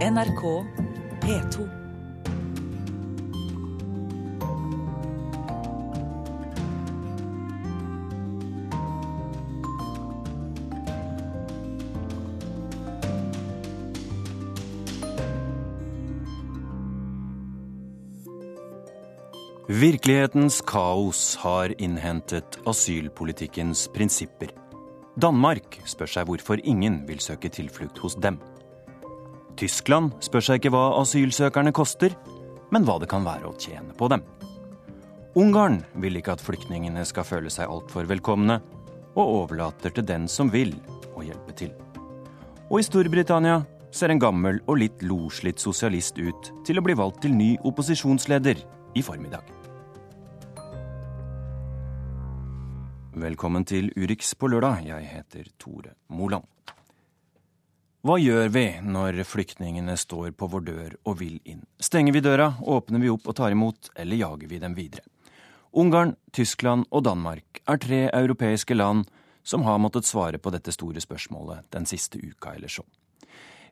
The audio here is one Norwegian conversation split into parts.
NRK P2. Virkelighetens kaos har innhentet asylpolitikkens prinsipper. Danmark spør seg hvorfor ingen vil søke tilflukt hos dem. Tyskland spør seg ikke hva asylsøkerne koster, men hva det kan være å tjene på dem. Ungarn vil ikke at flyktningene skal føle seg altfor velkomne, og overlater til den som vil, å hjelpe til. Og i Storbritannia ser en gammel og litt loslitt sosialist ut til å bli valgt til ny opposisjonsleder i formiddag. Velkommen til Urix på lørdag. Jeg heter Tore Moland. Hva gjør vi når flyktningene står på vår dør og vil inn? Stenger vi døra, åpner vi opp og tar imot, eller jager vi dem videre? Ungarn, Tyskland og Danmark er tre europeiske land som har måttet svare på dette store spørsmålet den siste uka eller så.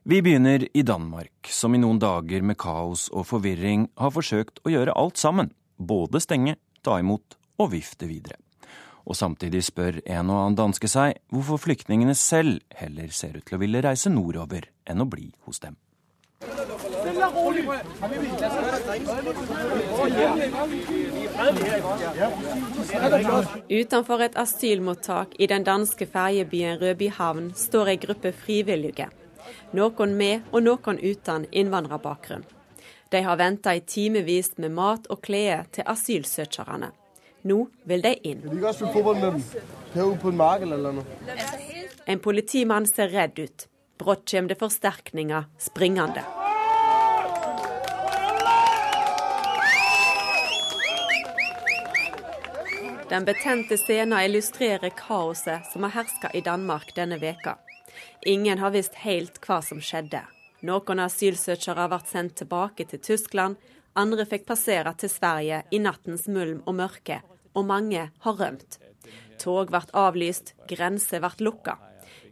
Vi begynner i Danmark, som i noen dager med kaos og forvirring har forsøkt å gjøre alt sammen. Både stenge, ta imot og vifte videre. Og samtidig spør en og annen danske seg hvorfor flyktningene selv heller ser ut til å ville reise nordover enn å bli hos dem. Utenfor et asylmottak i den danske ferjebyen Rødbyhavn står ei gruppe frivillige. Noen med og noen uten innvandrerbakgrunn. De har venta i timevis med mat og klær til asylsøkerne. Nå vil de inn. En politimann ser redd ut. Brått kommer det forsterkninger springende. Den betente scenen illustrerer kaoset som har herska i Danmark denne veka. Ingen har visst helt hva som skjedde. Noen asylsøkere ble sendt tilbake til Tyskland, andre fikk passere til Sverige i nattens mulm og mørke, og mange har rømt. Tog ble avlyst, grenser ble lukka.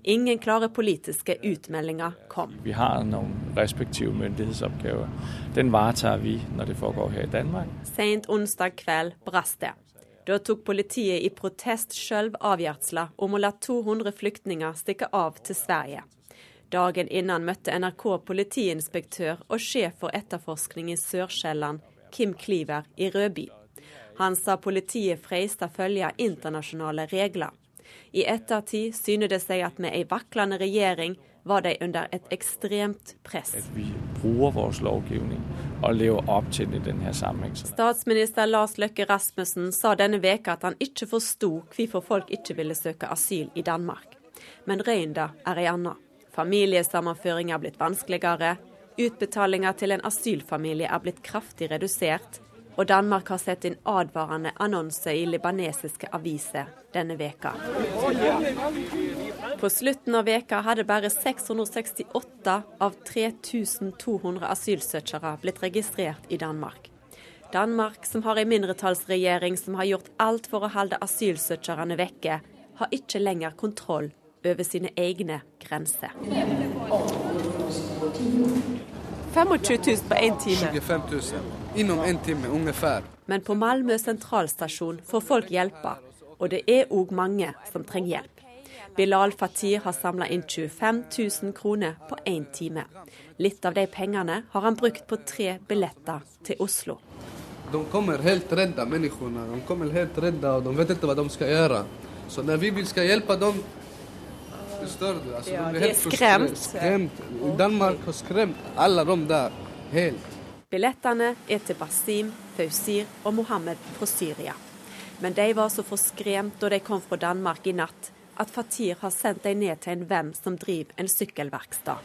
Ingen klare politiske utmeldinger kom. Vi har noen respektive myndighetsoppgaver. Den varetar vi når det foregår her i Danmark. Sent onsdag kveld brast det. Da tok politiet i protest sjøl avgjørelsen om å la 200 flyktninger stikke av til Sverige. Dagen innan møtte NRK politiinspektør og sjef for etterforskning i Sør-Sjælland, Kim Kliver, i Rødby. Han sa politiet freista følge internasjonale regler. I ettertid syner det seg at med ei vaklende regjering var de under et ekstremt press. At vi bruker vår lovgivning og lever opp til denne sammenhengen. Statsminister Lars Løkke Rasmussen sa denne veka at han ikke forsto hvorfor folk ikke ville søke asyl i Danmark. Men røynda er ei anna. Familiesammenføring er blitt vanskeligere. Utbetalinger til en asylfamilie er blitt kraftig redusert. Og Danmark har sett en advarende annonse i libanesiske aviser denne veka. På slutten av veka hadde bare 668 av 3200 asylsøkere blitt registrert i Danmark. Danmark, som har en mindretallsregjering som har gjort alt for å holde asylsøkerne vekke, har ikke lenger kontroll over sine egne grenser. 25 000 på én time. 25 000 innom en time, ungefær. Men på Malmö sentralstasjon får folk hjelpe, og det er òg mange som trenger hjelp. Bilal Fatir har samla inn 25 000 kroner på én time. Litt av de pengene har han brukt på tre billetter til Oslo. De kommer helt redda, menneskene. De kommer helt redda, og de vet ikke hva de skal gjøre. Så når vi skal hjelpe dem Forstår du? Altså, Ja, de er skremt. skremt. Danmark har skremt alle dem der helt. Billettene er til Basim, Fausir og Mohammed fra Syria. Men de var så forskremt da de kom fra Danmark i natt, at Fatir har sendt dem ned til en venn som driver en sykkelverksted.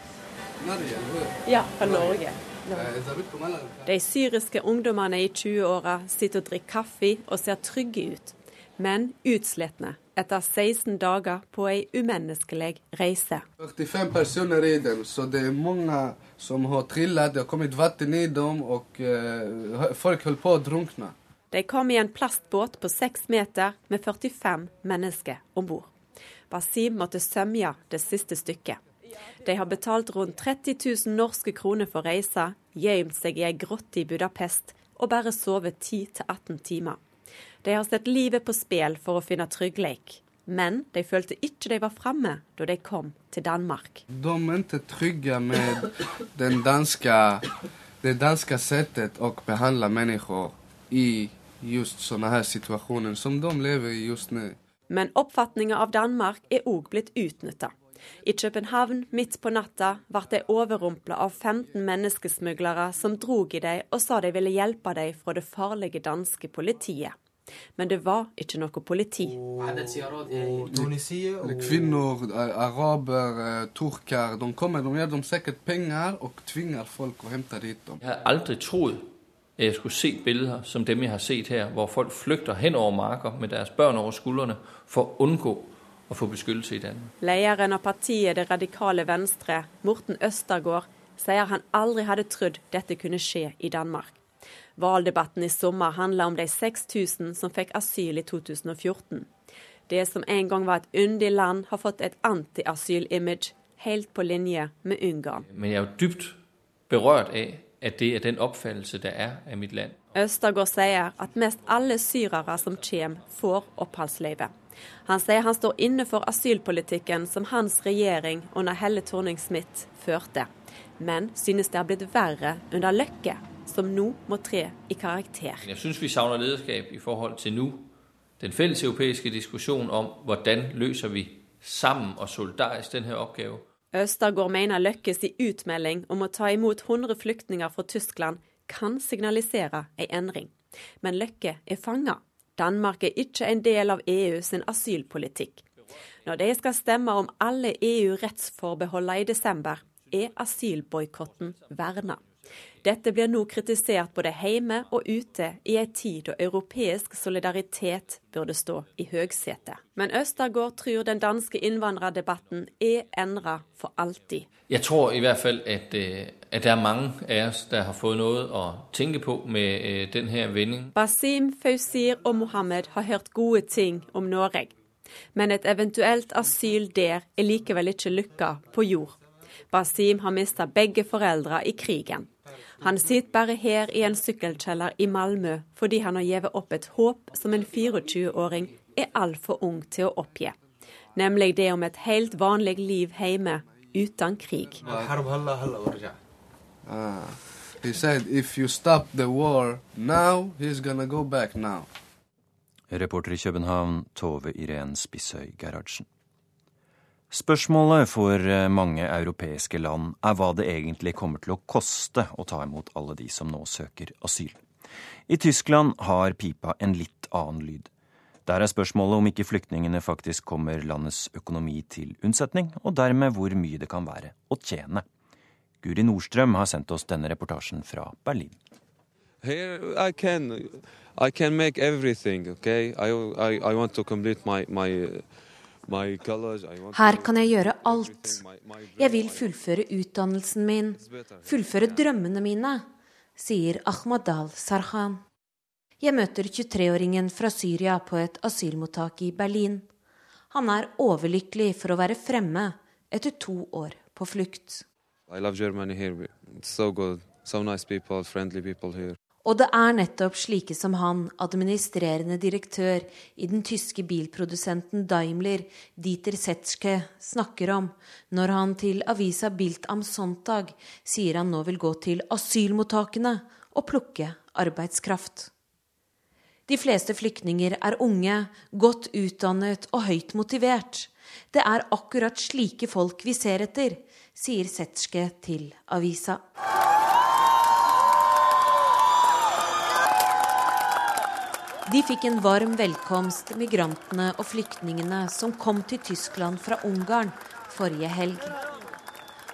Ja, fra Norge. Norge. De syriske ungdommene i 20-åra sitter og drikker kaffe og ser trygge ut, men utslitne etter 16 dager på ei umenneskelig reise. 45 personer i dem, så det er mange som har trillet. Det har kommet vann i dem, og eh, folk holder på å drukne. De kom i en plastbåt på seks meter med 45 mennesker om bord. Basim måtte sømje det siste stykket. De har betalt rundt 30 000 norske kroner for reisa, gjemt seg i ei grotte i Budapest og bare sovet 10-18 timer. De har sett livet på spill for å finne trygghet. Men de følte ikke de var framme da de kom til Danmark. De er ikke trygge med den danske, det danske settet å behandle mennesker i just sånne her situasjoner som de lever i just nå. Men oppfatninga av Danmark er òg blitt utnytta. I København midt på natta ble de overrumpla av 15 menneskesmuglere som drog i dem og sa de ville hjelpe dem fra det farlige danske politiet. Men det var ikke noe politi. Kvinner, araber, turker De kommer, de gir dem sikkert penger og tvinger folk å hente dit dem. Jeg har aldri trodd at jeg skulle se bilder som dem jeg har sett her, hvor folk flykter henover marker med deres barn over skuldrene for å unngå å få beskyttelse i Danmark. Lederen av partiet Det radikale Venstre, Morten Østergaard, sier han aldri hadde trodd dette kunne skje i Danmark. Valgdebatten i sommer handla om de 6000 som fikk asyl i 2014. Det som en gang var et yndig land, har fått et anti-asyl-image, helt på linje med Ungarn. Men jeg er jo dypt berørt av at det er den oppfattelse det er av mitt land. Østergaard sier at mest alle syrere som kommer, får oppholdsløyve. Han sier han står inne for asylpolitikken som hans regjering under Helle Thorning-Smith førte, men synes det har blitt verre under Løkke som nå må tre i karakter. Jeg syns vi savner lederskap i forhold til nå. Den felleseuropeiske diskusjonen om hvordan løser vi sammen og solidarisk denne oppgaven. Østergaard mener Løkkes i utmelding om å ta imot 100 flyktninger fra Tyskland kan signalisere en endring. Men Løkke er fanga. Danmark er ikke en del av EU sin asylpolitikk. Når de skal stemme om alle EU-rettsforbeholdene i desember, er asylboikotten verna. Dette blir nå kritisert både hjemme og ute i en tid da europeisk solidaritet burde stå i høgsetet. Men Østergaard tror den danske innvandrerdebatten er endra for alltid. Jeg tror i hvert fall at, øh, at det er mange av oss som har fått noe å tenke på med øh, denne vendingen. Basim, Fausir og Mohammed har hørt gode ting om Norge. Men et eventuelt asyl der er likevel ikke lykka på jord. Basim har mista begge foreldre i krigen. Han sitter bare her i en sykkelkjeller i Malmö fordi han har gitt opp et håp som en 24-åring er altfor ung til å oppgi. Nemlig det om et helt vanlig liv hjemme uten krig. Uh, he said if you stop the war now, he's gonna go back now. Reporter i København, Tove Irén Spissøy Gerhardsen. Spørsmålet for eh, mange europeiske land er hva det egentlig kommer til å koste å ta imot alle de som nå søker asyl. I Tyskland har pipa en litt annen lyd. Der er spørsmålet om ikke flyktningene faktisk kommer landets økonomi til unnsetning, og dermed hvor mye det kan være å tjene. Guri Nordstrøm har sendt oss denne reportasjen fra Berlin. Her I can, I can make everything, okay? I, her kan jeg gjøre alt. Jeg vil fullføre utdannelsen min, fullføre drømmene mine, sier Ahmadal Sarhan. Jeg møter 23-åringen fra Syria på et asylmottak i Berlin. Han er overlykkelig for å være fremme etter to år på flukt. I love Germany here. It's so good. So nice people, friendly people here. Og det er nettopp slike som han, administrerende direktør i den tyske bilprodusenten Daimler, Dieter Setzke, snakker om når han til avisa Bilt am Sonntag sier han nå vil gå til asylmottakene og plukke arbeidskraft. De fleste flyktninger er unge, godt utdannet og høyt motivert. Det er akkurat slike folk vi ser etter, sier Setzke til avisa. De fikk en varm velkomst, migrantene og flyktningene som kom til Tyskland fra Ungarn forrige helg.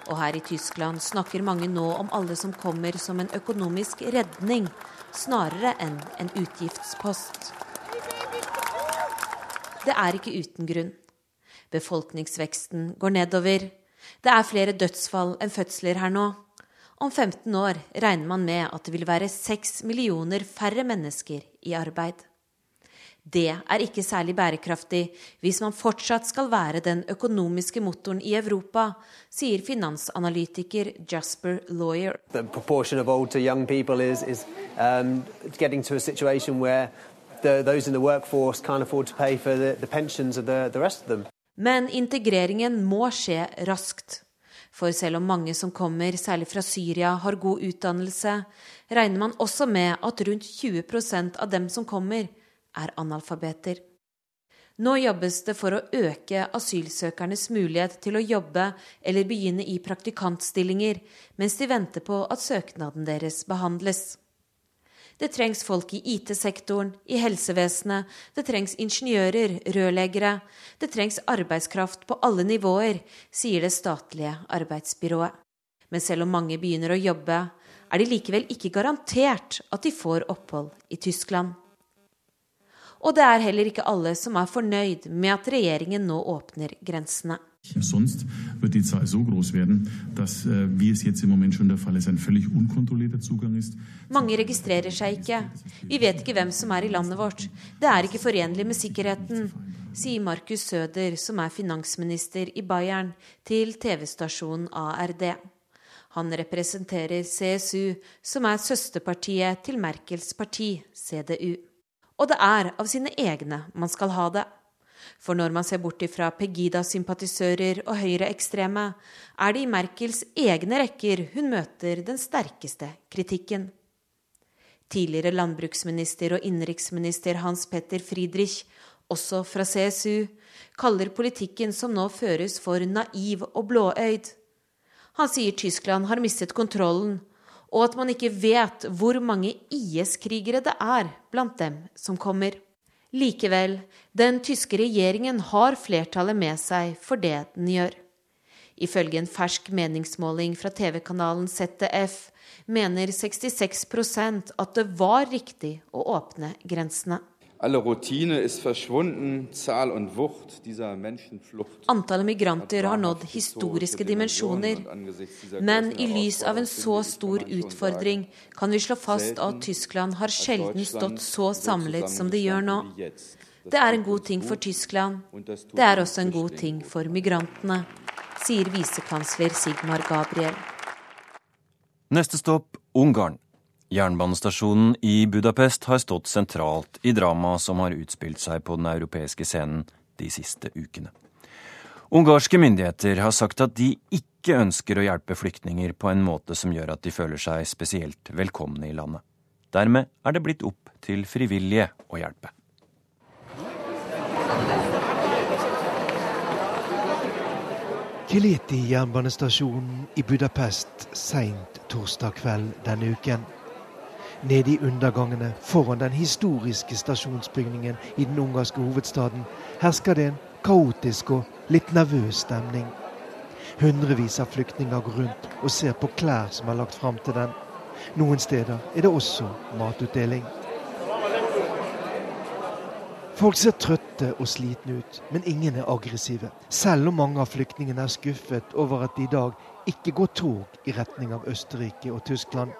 Og her i Tyskland snakker mange nå om alle som kommer som en økonomisk redning, snarere enn en utgiftspost. Det er ikke uten grunn. Befolkningsveksten går nedover. Det er flere dødsfall enn fødsler her nå. Om 15 år regner man med at det vil være 6 millioner færre mennesker i arbeid. Det er ikke særlig bærekraftig hvis man fortsatt skal være den økonomiske motoren i Europa, sier finansanalytiker Jasper Lawyer. Men integreringen må skje raskt. For selv om mange som kommer, særlig fra Syria, har god utdannelse, regner man også med at rundt 20% av dem som kommer, er analfabeter. Nå jobbes det for å øke asylsøkernes mulighet til å jobbe eller begynne i praktikantstillinger, mens de venter på at søknaden deres behandles. Det trengs folk i IT-sektoren, i helsevesenet, det trengs ingeniører, rørleggere, det trengs arbeidskraft på alle nivåer, sier det statlige arbeidsbyrået. Men selv om mange begynner å jobbe, er de likevel ikke garantert at de får opphold i Tyskland. Og det er heller ikke alle som er fornøyd med at regjeringen nå åpner grensene. Sonst wird die Zahl so groß werden, dass, äh, wie es jetzt im Moment schon der Fall ist, ein völlig unkontrollierter Zugang ist. Mange registrerer seg ikke. Vi vet ikke hvem som er i landet vårt. Det er ikke forenlig med sikkerheten, sier Markus Søder, som er finansminister i Bayern, til TV-stasjonen ARD. Han representerer CSU, som er søsterpartiet til Merkels parti, CDU. Og det er av sine egne man skal ha det. For når man ser bort ifra Pegida-sympatisører og høyreekstreme, er det i Merkels egne rekker hun møter den sterkeste kritikken. Tidligere landbruksminister og innenriksminister Hans Petter Friedrich, også fra CSU, kaller politikken som nå føres for naiv og blåøyd. Han sier Tyskland har mistet kontrollen, og at man ikke vet hvor mange IS-krigere det er blant dem som kommer. Likevel, den tyske regjeringen har flertallet med seg for det den gjør. Ifølge en fersk meningsmåling fra TV-kanalen ZDF mener 66% at det var riktig å åpne grensene. Antallet migranter har nådd historiske dimensjoner. Men i lys av en så stor utfordring kan vi slå fast at Tyskland har sjelden stått så samlet som det gjør nå. Det er en god ting for Tyskland. Det er også en god ting for migrantene, sier visekansler Sigmar Gabriel. Neste stopp Ungarn. Jernbanestasjonen i Budapest har stått sentralt i dramaet som har utspilt seg på den europeiske scenen de siste ukene. Ungarske myndigheter har sagt at de ikke ønsker å hjelpe flyktninger på en måte som gjør at de føler seg spesielt velkomne i landet. Dermed er det blitt opp til frivillige å hjelpe. Kileti jernbanestasjonen i Budapest seint torsdag kveld denne uken. Nede i undergangene foran den historiske stasjonsbygningen i den ungarske hovedstaden hersker det en kaotisk og litt nervøs stemning. Hundrevis av flyktninger går rundt og ser på klær som er lagt fram til den. Noen steder er det også matutdeling. Folk ser trøtte og slitne ut, men ingen er aggressive. Selv om mange av flyktningene er skuffet over at de i dag ikke går tog i retning av Østerrike og Tyskland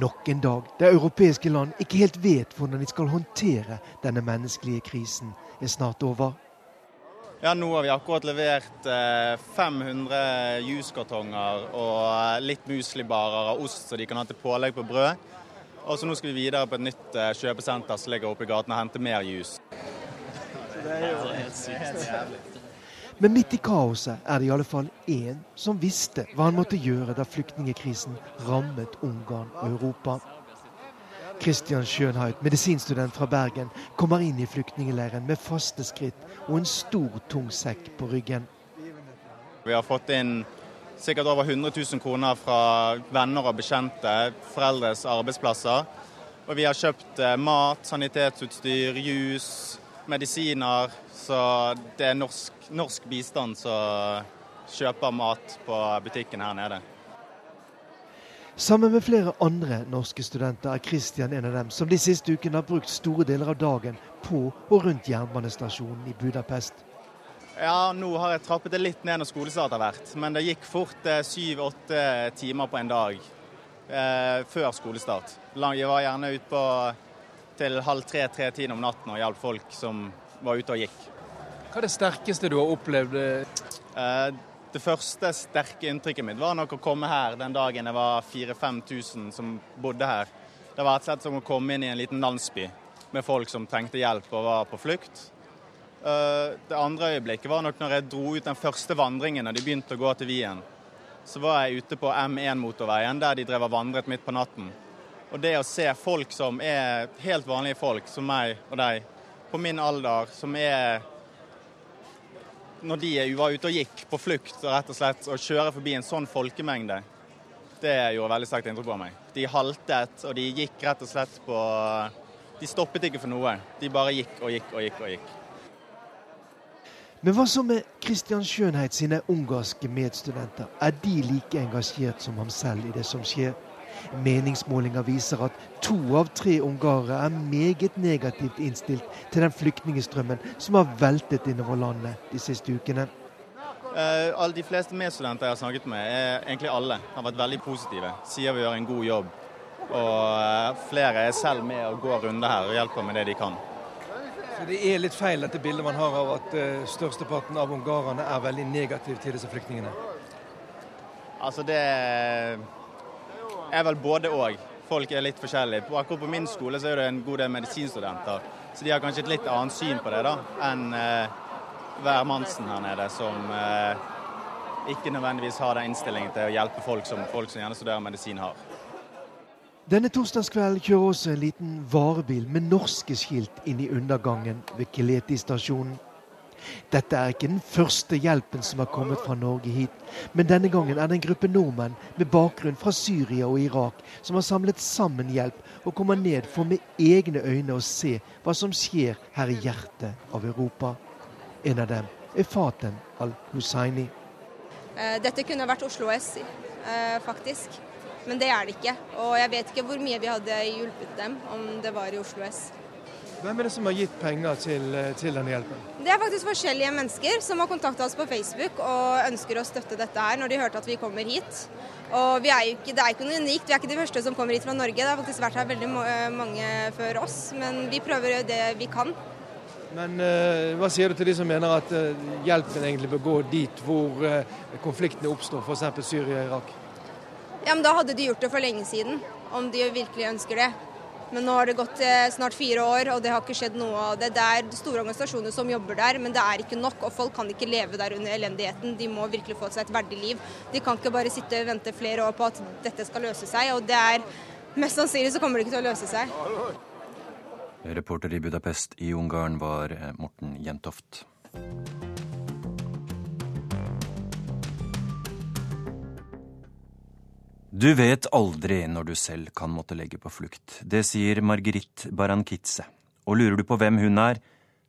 nok en dag der europeiske land ikke helt vet hvordan de skal håndtere denne menneskelige krisen, er snart over. Ja, Nå har vi akkurat levert 500 eh, juskartonger og eh, litt muslibarer av ost så de kan ha til pålegg på brød. Og så nå skal vi videre på et nytt eh, kjøpesenter som ligger oppe i gaten og hente mer jus. det er jo helt sykt. Men midt i kaoset er det i alle fall én som visste hva han måtte gjøre da flyktningekrisen rammet Ungarn og Europa. Christian Schönheit, medisinstudent fra Bergen, kommer inn i flyktningleiren med faste skritt og en stor, tung sekk på ryggen. Vi har fått inn sikkert over 100 000 kroner fra venner og bekjente, foreldres arbeidsplasser. Og vi har kjøpt eh, mat, sanitetsutstyr, jus, medisiner. Så det er norsk norsk bistand som kjøper mat på butikken her nede. Sammen med flere andre norske studenter er Christian en av dem som de siste ukene har brukt store deler av dagen på og rundt jernbanestasjonen i Budapest. Ja, nå har jeg trappet det litt ned når skolestart har vært. Men det gikk fort eh, syv-åtte timer på en dag eh, før skolestart. Jeg var gjerne ute på til halv tre-tre-tiden om natten og hjalp folk som var ute og gikk. Hva er det sterkeste du har opplevd? Eh, det første sterke inntrykket mitt var nok å komme her den dagen det var 4000-5000 som bodde her. Det var rett og slett som å komme inn i en liten landsby med folk som trengte hjelp og var på flukt. Eh, det andre øyeblikket var nok når jeg dro ut den første vandringen og de begynte å gå til Wien. Så var jeg ute på M1-motorveien der de drev og vandret midt på natten. Og det å se folk som er helt vanlige folk, som meg og deg, på min alder, som er når de var ute og gikk på flukt rett og slett å kjøre forbi en sånn folkemengde, det gjorde veldig sterkt inntrykk på meg. De haltet, og de gikk rett og slett på De stoppet ikke for noe. De bare gikk og gikk og gikk og gikk. Men hva så med Kristian Skjønheit sine ungarske medstudenter? Er de like engasjert som ham selv i det som skjer? Meningsmålinger viser at to av tre ungarere er meget negativt innstilt til den flyktningstrømmen som har veltet innover landet de siste ukene. Eh, alle de fleste medstudenter jeg har snakket med, er egentlig alle, har vært veldig positive. Sier vi gjør en god jobb. Og eh, flere er selv med og går runder her og hjelper med det de kan. Så Det er litt feil dette bildet man har av at uh, størsteparten av ungarerne er veldig negative til disse flyktningene? Altså det er vel både og. Folk er litt forskjellige. Akkurat på min skole så er det en god del medisinstudenter. Så de har kanskje et litt annet syn på det da, enn eh, hvermannsen her nede, som eh, ikke nødvendigvis har den innstillingen til å hjelpe folk som folk som gjerne studerer medisin, har. Denne torsdagskvelden kjører også en liten varebil med norske skilt inn i undergangen ved Kileti stasjonen. Dette er ikke den første hjelpen som har kommet fra Norge hit, men denne gangen er det en gruppe nordmenn med bakgrunn fra Syria og Irak som har samlet sammen hjelp og kommer ned for med egne øyne å se hva som skjer her i hjertet av Europa. En av dem er Fatem al-Hussaini. Eh, dette kunne vært Oslo S, eh, faktisk. Men det er det ikke. Og jeg vet ikke hvor mye vi hadde hjulpet dem om det var i Oslo S. Hvem er det som har gitt penger til, eh, til denne hjelpen? Det er faktisk forskjellige mennesker som har kontakta oss på Facebook og ønsker å støtte dette her når de hørte at vi kommer hit. Og vi er ikke, Det er ikke noe unikt, vi er ikke de første som kommer hit fra Norge. Det har faktisk vært her veldig eh, mange før oss, men vi prøver det vi kan. Men uh, hva sier du til de som mener at uh, hjelpen egentlig bør gå dit hvor uh, konfliktene oppstår, f.eks. Syria og Irak? Ja, men Da hadde de gjort det for lenge siden, om de virkelig ønsker det. Men nå har det gått eh, snart fire år, og det har ikke skjedd noe av det. Det er store organisasjoner som jobber der, men det er ikke nok. Og folk kan ikke leve der under elendigheten. De må virkelig få seg et verdig liv. De kan ikke bare sitte og vente flere år på at dette skal løse seg. Og det er mest sannsynlig så kommer det ikke til å løse seg. Reporter i Budapest i Ungarn var eh, Morten Jentoft. Du vet aldri når du selv kan måtte legge på flukt. Det sier Margrit Barankitze. Og lurer du på hvem hun er,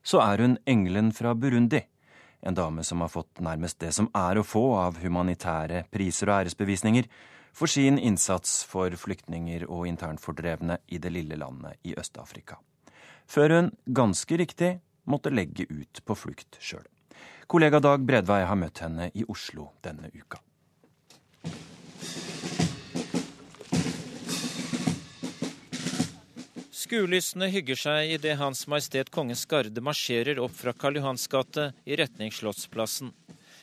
så er hun engelen fra Burundi. En dame som har fått nærmest det som er å få av humanitære priser og æresbevisninger for sin innsats for flyktninger og internfordrevne i det lille landet i Øst-Afrika. Før hun, ganske riktig, måtte legge ut på flukt sjøl. Kollega Dag Bredvei har møtt henne i Oslo denne uka. Skuelystne hygger seg idet Hans Majestet Kongens Garde marsjerer opp fra Karl Johans gate i retning Slottsplassen.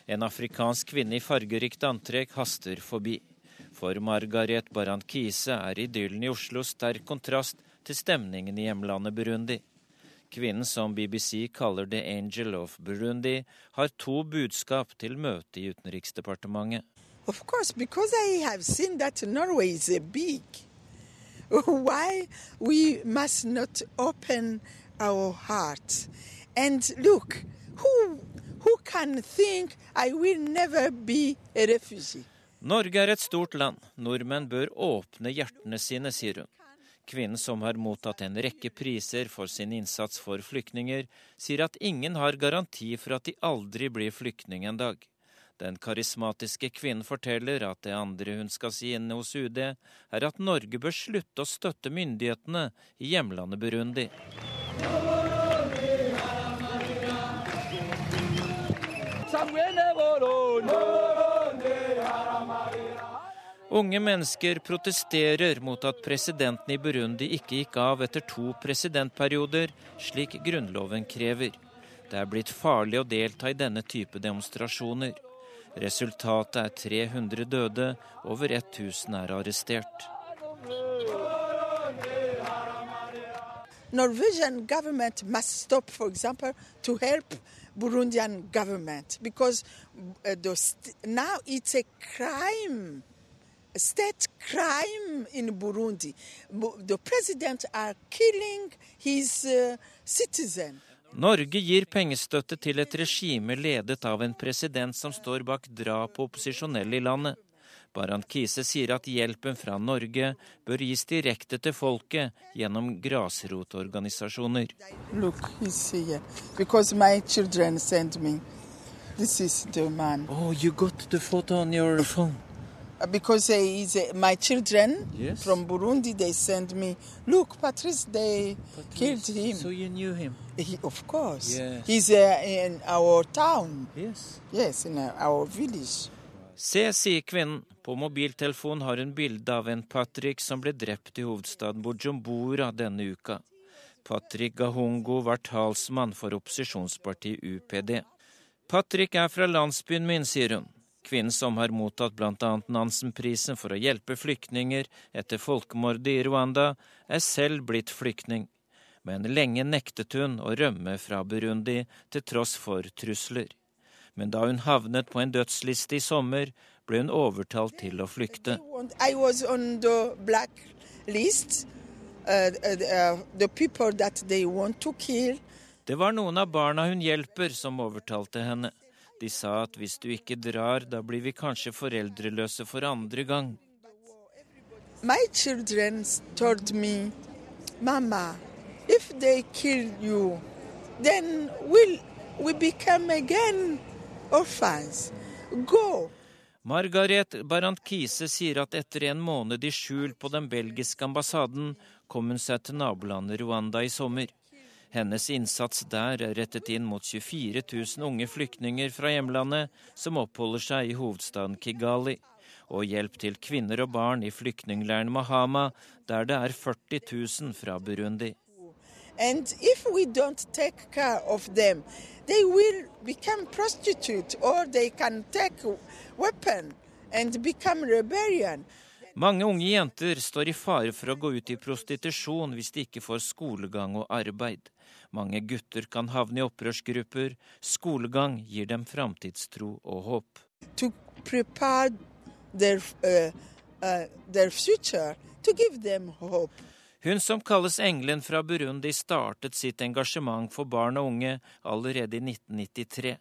En afrikansk kvinne i fargerikt antrekk haster forbi. For Margaret Kise er idyllen i Oslo sterk kontrast til stemningen i hjemlandet Burundi. Kvinnen som BBC kaller The Angel of Burundi, har to budskap til møtet i Utenriksdepartementet. Of course, because I have seen that Norway is big. why we must not open our hearts and look who, who can think I will never be a refugee. Norge er et stort land. Nordmenn bør åpne hjertene sine, sier hun. Kvinnen som har mottatt en rekke priser for sin innsats for flyktninger, sier at ingen har garanti for at de aldri blir flyktning en dag. Den karismatiske kvinnen forteller at det andre hun skal si inne hos UD, er at Norge bør slutte å støtte myndighetene i hjemlandet Burundi. Unge mennesker protesterer mot at presidenten i Burundi ikke gikk av etter to presidentperioder, slik grunnloven krever. Det er blitt farlig å delta i denne type demonstrasjoner. Resultatet er 300 døde, over 1000 er arrestert. Norwegian government must stop, for example, to help Burundian government because uh, now it's a crime, state crime in Burundi. The president are killing his uh, citizen. Norge gir pengestøtte til et regime ledet av en president som står bak drap på opposisjonelle i landet. Baran Kise sier at hjelpen fra Norge bør gis direkte til folket gjennom grasrotorganisasjoner. Look, Because my children sent me. This is the man. Oh, you got the photo on your phone. Uh, because he's, uh, my children yes. from Burundi, they sent me, look, Patrice, they Patrice. killed him. So you knew him? He, of course. Yes. He's uh, in our town. Yes. Yes, in our village. Se, sier kvinnen. På mobiltelefonen har hun bilde av en Patrick som ble drept i hovedstaden Bujumbura denne uka. Patrick Gahungo var talsmann for opposisjonspartiet UPD. Patrick er fra landsbyen min, sier hun. Kvinnen som har mottatt bl.a. Nansen-prisen for å hjelpe flyktninger etter folkemordet i Rwanda, er selv blitt flyktning. Men lenge nektet hun å rømme fra Burundi til tross for trusler men da hun havnet på en dødsliste i sommer, ble hun overtalt til å flykte. Det var noen av barna hun hjelper, som overtalte henne. De sa at hvis du ikke drar, da blir vi kanskje foreldreløse for andre gang. My children told me, Mama, if they kill you, then will we become again orphans. Go! Margaret Barantkise sier at etter en måned i skjul på den belgiske ambassaden kom hun seg til nabolandet Rwanda i sommer. Hennes innsats der er rettet inn mot 24 000 unge flyktninger fra hjemlandet som oppholder seg i hovedstaden Kigali, og hjelp til kvinner og barn i flyktningleiren Mahama, der det er 40 000 fra Burundi. And if we don't take care of them, they will become prostitutes or they can take weapon and become rebellion. Mange unge jenter står i fare for å gå ut i prostitusjon hvis de ikke får skolegang og arbeid. Mange gutter kan havne i opprørsgrupper. Skolegang gir dem framtidstro og håp. To prepare their, uh, uh, their future, to give them hope. Hun som kalles Engelen fra Burundi, startet sitt engasjement for barn og unge allerede i 1993.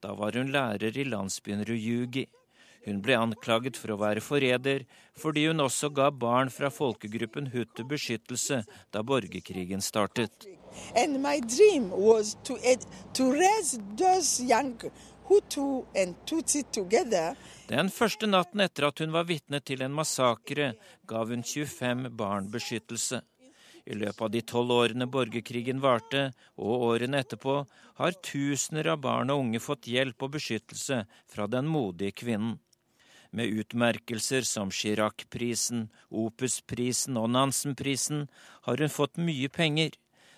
Da var hun lærer i landsbyen Ruyugi. Hun ble anklaget for å være forræder fordi hun også ga barn fra folkegruppen Hutu beskyttelse da borgerkrigen startet. And my dream was to, to raise those young Hutu and Tutsi together. Den første natten etter at hun var vitne til en massakre, gav hun 25 barn beskyttelse. I løpet av de tolv årene borgerkrigen varte, og årene etterpå, har tusener av barn og unge fått hjelp og beskyttelse fra den modige kvinnen. Med utmerkelser som Chirac-prisen, Opus-prisen og Nansen-prisen har hun fått mye penger.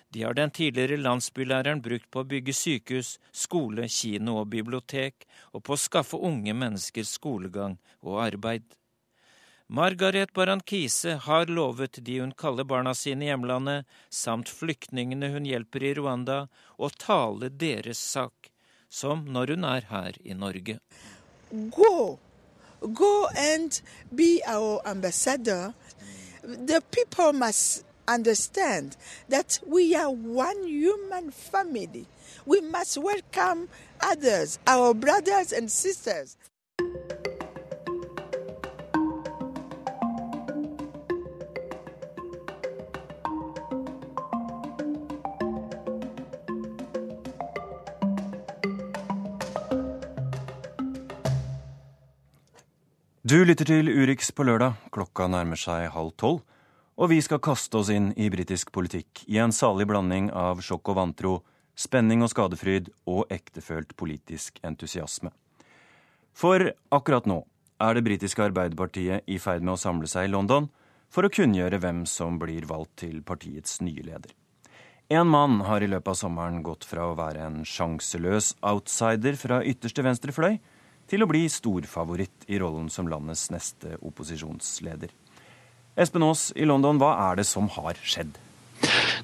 De har den tidligere landsbylæreren brukt på å bygge sykehus, skole, kino og bibliotek, og på å skaffe unge mennesker skolegang og arbeid. Margaret Barankise har lovet de hun kaller barna sine i hjemlandet, samt flyktningene hun hjelper i Rwanda, å tale deres sak, som når hun er her i Norge. Gå! Gå and be our ambassador. The people must understand that we are one human family. We must welcome others, our brothers and sisters. Du lytter til Urix på lørdag. Klokka nærmer seg halv tolv. Og vi skal kaste oss inn i britisk politikk i en salig blanding av sjokk og vantro, spenning og skadefryd og ektefølt politisk entusiasme. For akkurat nå er det britiske Arbeiderpartiet i ferd med å samle seg i London for å kunngjøre hvem som blir valgt til partiets nye leder. En mann har i løpet av sommeren gått fra å være en sjanseløs outsider fra ytterste venstre fløy, til å bli storfavoritt i rollen som landets neste opposisjonsleder. Espen Aas i London, hva er det som har skjedd?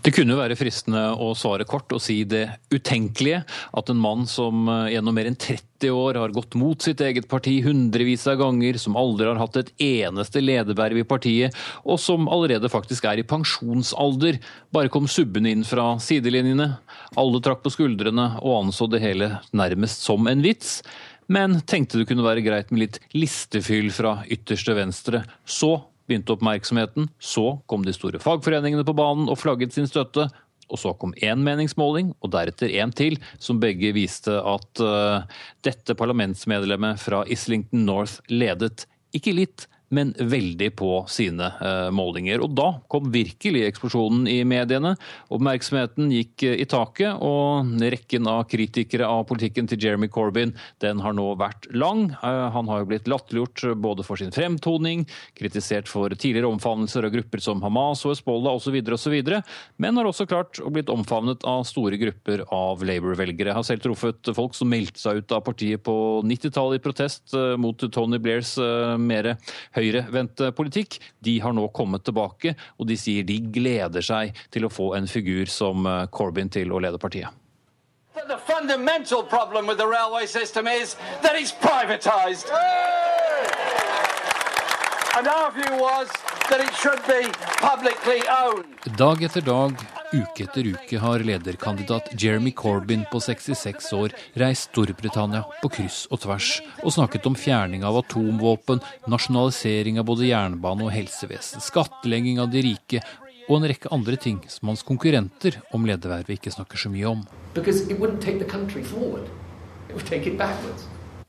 Det kunne være fristende å svare kort og si det utenkelige. At en mann som eh, gjennom mer enn 30 år har gått mot sitt eget parti hundrevis av ganger, som aldri har hatt et eneste lederverv i partiet, og som allerede faktisk er i pensjonsalder, bare kom subbende inn fra sidelinjene. Alle trakk på skuldrene og anså det hele nærmest som en vits men tenkte det kunne være greit med litt listefyll fra ytterste venstre. Så begynte oppmerksomheten, så kom de store fagforeningene på banen og flagget sin støtte. Og så kom én meningsmåling, og deretter én til, som begge viste at uh, dette parlamentsmedlemmet fra Islington North ledet. Ikke litt, men veldig på sine uh, målinger. Og da kom virkelig eksplosjonen i mediene. Oppmerksomheten gikk uh, i taket, og rekken av kritikere av politikken til Jeremy Corbyn den har nå vært lang. Uh, han har jo blitt latterliggjort både for sin fremtoning, kritisert for tidligere omfavnelser av grupper som Hamas og Hezbollah osv., osv., men har også klart å blitt omfavnet av store grupper av Labour-velgere. Har selv truffet folk som meldte seg ut av partiet på 90-tallet i protest mot Tony Blairs mer høyre høyrevendte politikk, de har nå kommet tilbake, og de sier de gleder seg til å få en figur som eh, Corbyn til å lede partiet. The fundamental problem with the railway system is that it's privatized. And our view was that it should be publicly owned. Dag etter dag Uke etter uke har lederkandidat Jeremy Corbyn på 66 år reist Storbritannia på kryss og tvers og snakket om fjerning av atomvåpen, nasjonalisering av både jernbane og helsevesen, skattlegging av de rike og en rekke andre ting som hans konkurrenter om ledervervet ikke snakker så mye om.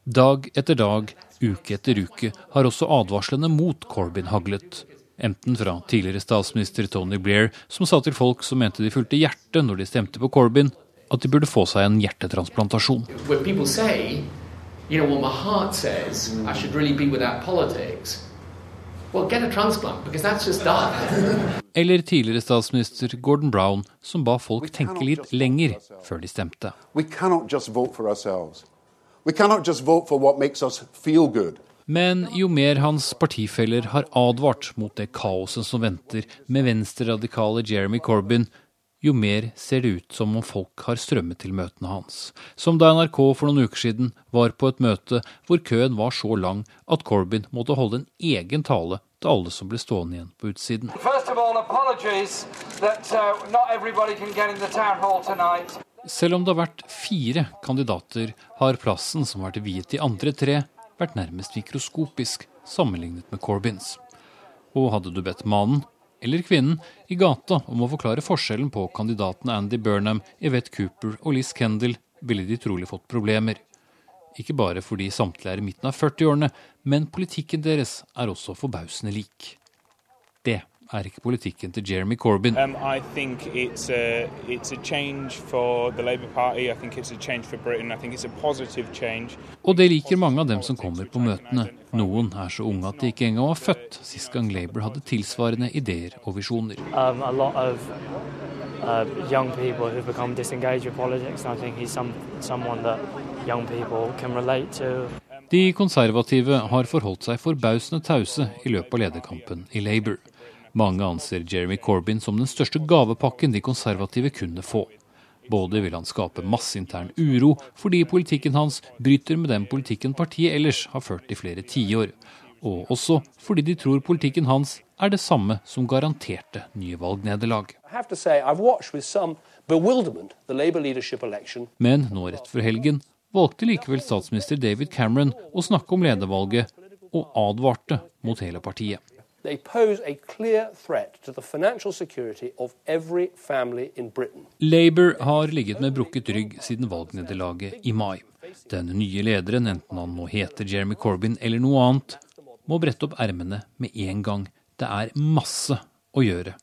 Dag etter dag, uke etter uke, har også advarslene mot Corbyn haglet. Enten fra tidligere statsminister Tony Blair, som sa til folk som mente de fulgte hjertet når de stemte på Corbyn, at de burde få seg en hjertetransplantasjon. Eller tidligere statsminister Gordon Brown, som ba folk tenke litt lenger før de stemte. We cannot just vote for ourselves. We cannot just vote for what makes us feel good. Men jo mer hans partifeller har advart mot det kaoset som venter med venstreradikale Jeremy Corbyn, jo mer ser det ut som om folk har strømmet til møtene hans. Som da NRK for noen uker siden var på et møte hvor køen var så lang at Corbyn måtte holde en egen tale til alle som ble stående igjen på utsiden. Uh, Selv om det har vært fire kandidater, har plassen som har vært viet de andre tre, vært nærmest mikroskopisk sammenlignet med Corbyns. Og hadde du bedt mannen, eller kvinnen, i gata om å forklare forskjellen på kandidatene Andy Burnham, Yvette Cooper og Liz Kendal, ville de trolig fått problemer. Ikke bare fordi samtlige er i midten av 40-årene, men politikken deres er også forbausende lik. Det er ikke politikken til Jeremy Corbyn. Um, a, Og det liker mange av dem som kommer på møtene. Noen er så unge at de ikke engang var født sist gang Labour hadde tilsvarende ideer og visjoner. Um, uh, young people who've become disengaged with politics, and I think he's some, someone that young people can relate to. De konservative har forholdt seg forbausende tause i løpet av lederkampen i Labour. Mange anser Jeremy Corbyn som den største gavepakken de konservative kunne få. Både vil han skape masseintern uro fordi politikken hans bryter med den politikken partiet ellers har ført i flere tiår, og også fordi de tror politikken hans er det samme som garanterte nye valgnederlag. Men nå rett før helgen valgte likevel statsminister David Cameron å snakke om ledervalget, og advarte mot hele partiet. They pose a clear threat to the financial security of every family in Britain. Labour har ligget med brukket rygg siden valgnederlaget i mai. Den nye lederen, enten han nå heter Jeremy Corbyn eller noe annet, må brette opp ermene med en gang. Det er masse å gjøre.